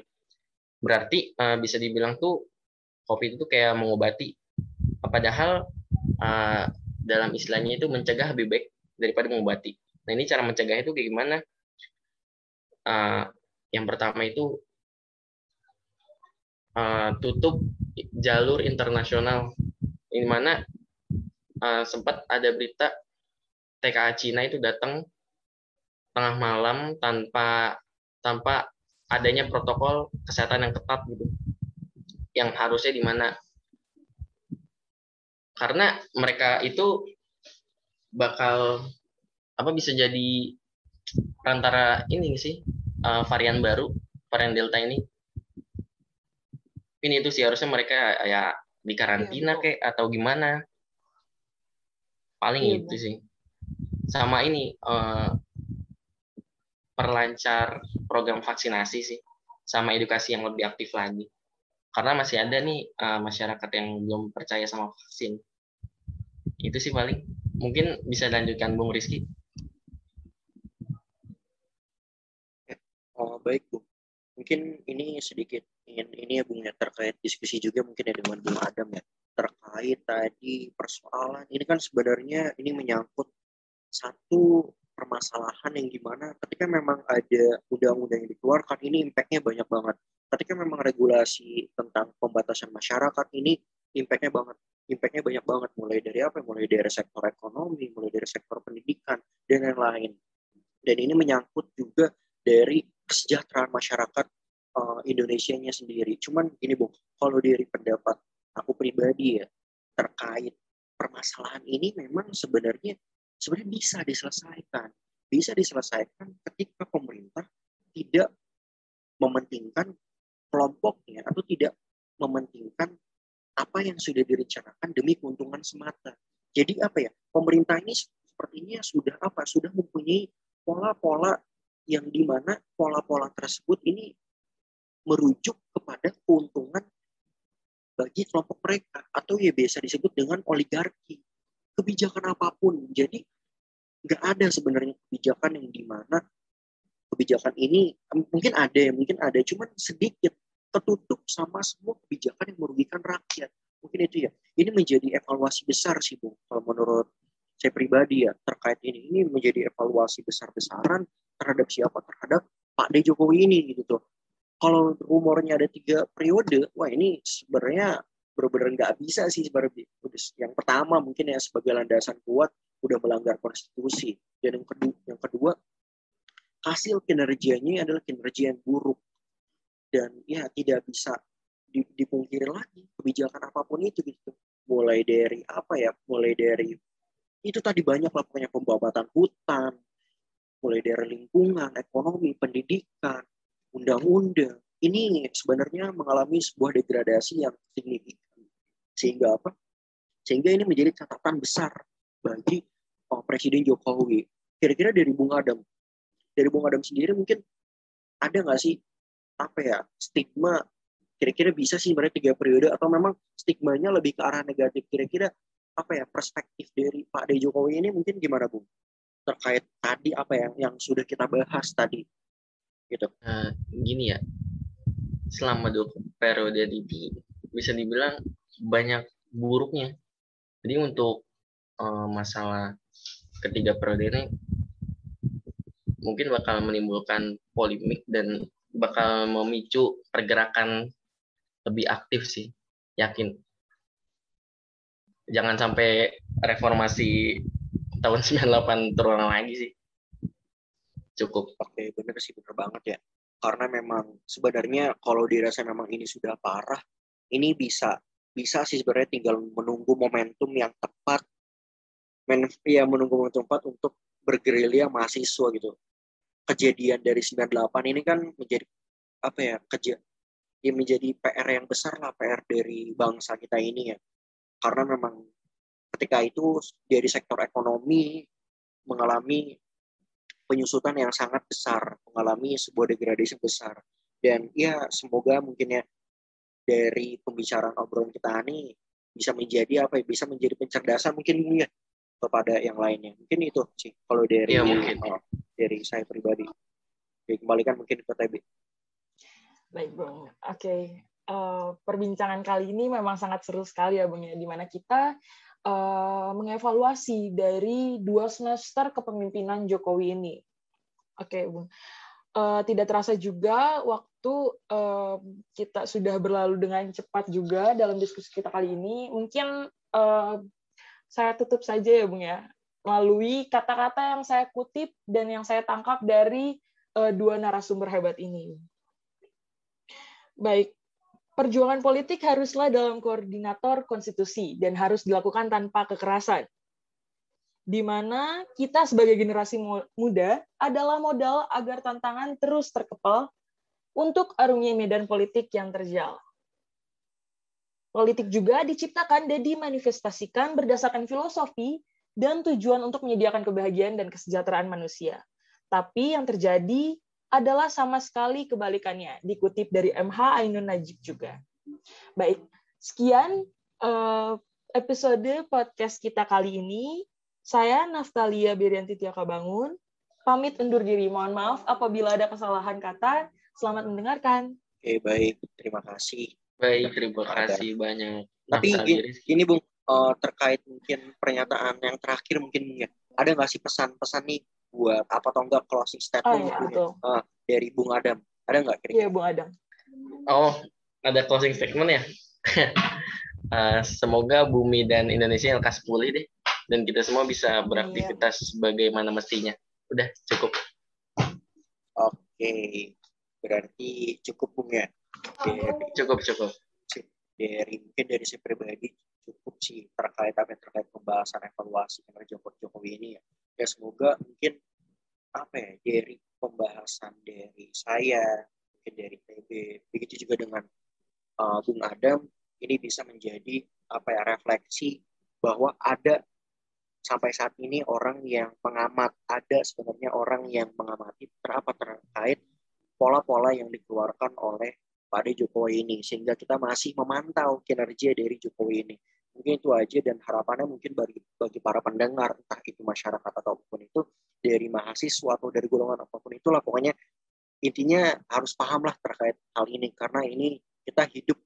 Berarti uh, bisa dibilang tuh covid itu kayak mengobati. Padahal uh, dalam istilahnya itu mencegah lebih baik daripada mengobati. Nah ini cara mencegah itu kayak gimana? Uh, yang pertama itu uh, tutup jalur internasional, ini mana uh, sempat ada berita TKA Cina itu datang tengah malam tanpa tanpa adanya protokol kesehatan yang ketat gitu. Yang harusnya di mana? Karena mereka itu bakal apa bisa jadi antara ini sih uh, varian baru varian delta ini. Ini itu sih harusnya mereka ya di karantina ya, kayak atau gimana? Paling ya, itu sih. Sama ini uh, perlancar program vaksinasi sih sama edukasi yang lebih aktif lagi. Karena masih ada nih uh, masyarakat yang belum percaya sama vaksin. Itu sih paling. Mungkin bisa lanjutkan Bung Rizky. Oh baik Bu. Mungkin ini sedikit ingin ini ya Bung ya terkait diskusi juga mungkin ya dengan Bung Adam ya. Terkait tadi persoalan ini kan sebenarnya ini menyangkut satu permasalahan yang gimana ketika memang ada undang-undang yang dikeluarkan ini impactnya banyak banget. Ketika memang regulasi tentang pembatasan masyarakat ini impactnya banget impactnya banyak banget mulai dari apa? Mulai dari sektor ekonomi mulai dari sektor pendidikan dan yang lain. Dan ini menyangkut juga dari kesejahteraan masyarakat uh, Indonesia-nya sendiri. Cuman ini bu kalau dari pendapat aku pribadi ya terkait permasalahan ini memang sebenarnya sebenarnya bisa diselesaikan. Bisa diselesaikan ketika pemerintah tidak mementingkan kelompoknya atau tidak mementingkan apa yang sudah direncanakan demi keuntungan semata. Jadi apa ya? Pemerintah ini sepertinya sudah apa? Sudah mempunyai pola-pola yang di mana pola-pola tersebut ini merujuk kepada keuntungan bagi kelompok mereka atau ya biasa disebut dengan oligarki kebijakan apa pun. Jadi nggak ada sebenarnya kebijakan yang di mana kebijakan ini mungkin ada ya mungkin ada cuman sedikit tertutup sama semua kebijakan yang merugikan rakyat. Mungkin itu ya. Ini menjadi evaluasi besar sih bu kalau menurut saya pribadi ya terkait ini. Ini menjadi evaluasi besar-besaran terhadap siapa? Terhadap Pak D Jokowi ini gitu. Tuh kalau rumornya ada tiga periode wah ini sebenarnya benar-benar nggak bisa sih sebenarnya. Yang pertama mungkin ya sebagai landasan kuat udah melanggar konstitusi. Dan yang kedua yang kedua hasil kinerjanya adalah kinerja yang buruk. Dan ya tidak bisa dipungkiri lagi kebijakan apa pun itu gitu. Mulai dari apa ya mulai dari itu tadi banyak lah pokoknya pembabatan hutan mulai dari lingkungan ekonomi pendidikan undang-undang ini sebenarnya mengalami sebuah degradasi yang signifikan. Sehingga apa? Sehingga ini menjadi catatan besar bagi oh, Presiden Jokowi. Kira-kira dari Bung Adam, dari Bung Adam sendiri mungkin ada nggak sih apa ya stigma kira-kira bisa sih sebenarnya tiga periode atau memang stigmanya lebih ke arah negatif kira-kira apa ya perspektif dari Pak D Jokowi ini mungkin gimana Bung terkait tadi apa yang yang sudah kita bahas tadi gitu uh, gini ya selama dua periode ini bisa dibilang banyak buruknya. Jadi untuk uh, masalah ketiga periode ini mungkin bakal menimbulkan polemik dan bakal memicu pergerakan lebih aktif sih, yakin. Jangan sampai reformasi tahun 98 terulang lagi sih. Cukup. Oke, bener sih, bener banget ya karena memang sebenarnya kalau dirasa memang ini sudah parah ini bisa bisa sih sebenarnya tinggal menunggu momentum yang tepat men ya menunggu momentum tepat untuk bergerilya mahasiswa gitu. Kejadian dari 98 ini kan menjadi apa ya kerja ya menjadi PR yang besar lah PR dari bangsa kita ini ya. Karena memang ketika itu dari sektor ekonomi mengalami penyusutan yang sangat besar, mengalami sebuah degradasi besar. Dan ya semoga mungkin ya dari pembicaraan obrolan kita ini bisa menjadi apa ya, bisa menjadi pencerdasan mungkin ya kepada yang lainnya. Mungkin itu sih kalau dari ya, mungkin. Oh, dari saya pribadi. Oke, kembalikan mungkin ke TB. Baik, Bung. Oke. Uh, perbincangan kali ini memang sangat seru sekali ya, Bung ya, di mana kita uh, mengevaluasi dari dua semester kepemimpinan Jokowi ini. Oke, okay, Bung. Uh, tidak terasa juga waktu uh, kita sudah berlalu dengan cepat juga dalam diskusi kita kali ini. Mungkin uh, saya tutup saja ya, Bung ya, melalui kata-kata yang saya kutip dan yang saya tangkap dari uh, dua narasumber hebat ini. Baik, perjuangan politik haruslah dalam koordinator konstitusi dan harus dilakukan tanpa kekerasan. Di mana kita sebagai generasi muda adalah modal agar tantangan terus terkepal untuk arungi medan politik yang terjal. Politik juga diciptakan dan dimanifestasikan berdasarkan filosofi dan tujuan untuk menyediakan kebahagiaan dan kesejahteraan manusia. Tapi yang terjadi adalah sama sekali kebalikannya, dikutip dari MH Ainun Najib juga. Baik, sekian uh, episode podcast kita kali ini. Saya Naftalia Birianti Tiaka Bangun, pamit undur diri. Mohon maaf apabila ada kesalahan kata. Selamat mendengarkan. Oke, baik. Terima kasih. Baik, terima kasih banyak. Tapi ini, ini Bung, uh, terkait mungkin pernyataan yang terakhir mungkin ya. Ada nggak sih pesan-pesan nih buat apa atau enggak closing statement oh, iya, gitu, ya? uh, dari Bung Adam? Ada nggak kira-kira? Iya, Bung Adam. Oh, ada closing statement ya? uh, semoga bumi dan Indonesia lekas pulih deh dan kita semua bisa beraktivitas iya. sebagaimana mestinya. Udah cukup. Oke, berarti cukup Bung ya dari cukup cukup dari mungkin dari saya pribadi cukup sih terkait apa yang terkait pembahasan evaluasi kinerja Jokowi ini ya. Ya semoga mungkin apa ya dari pembahasan dari saya mungkin dari PB begitu juga dengan uh, Bung Adam ini bisa menjadi apa ya refleksi bahwa ada sampai saat ini orang yang mengamat ada sebenarnya orang yang mengamati terapa terkait pola-pola yang dikeluarkan oleh pada Jokowi ini sehingga kita masih memantau kinerja dari Jokowi ini. Mungkin itu aja dan harapannya mungkin bagi bagi para pendengar entah itu masyarakat ataupun itu dari mahasiswa atau dari golongan apa pun itulah pokoknya intinya harus pahamlah terkait hal ini karena ini kita hidup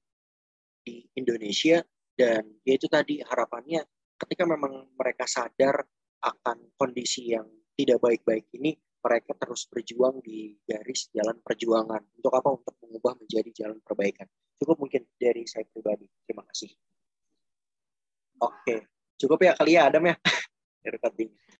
di Indonesia dan ya itu tadi harapannya ketika memang mereka sadar akan kondisi yang tidak baik-baik ini mereka terus berjuang di garis jalan perjuangan. Untuk apa? Untuk mengubah menjadi jalan perbaikan. Cukup mungkin dari saya pribadi. Terima kasih. Oke, cukup ya kali ya Adam ya.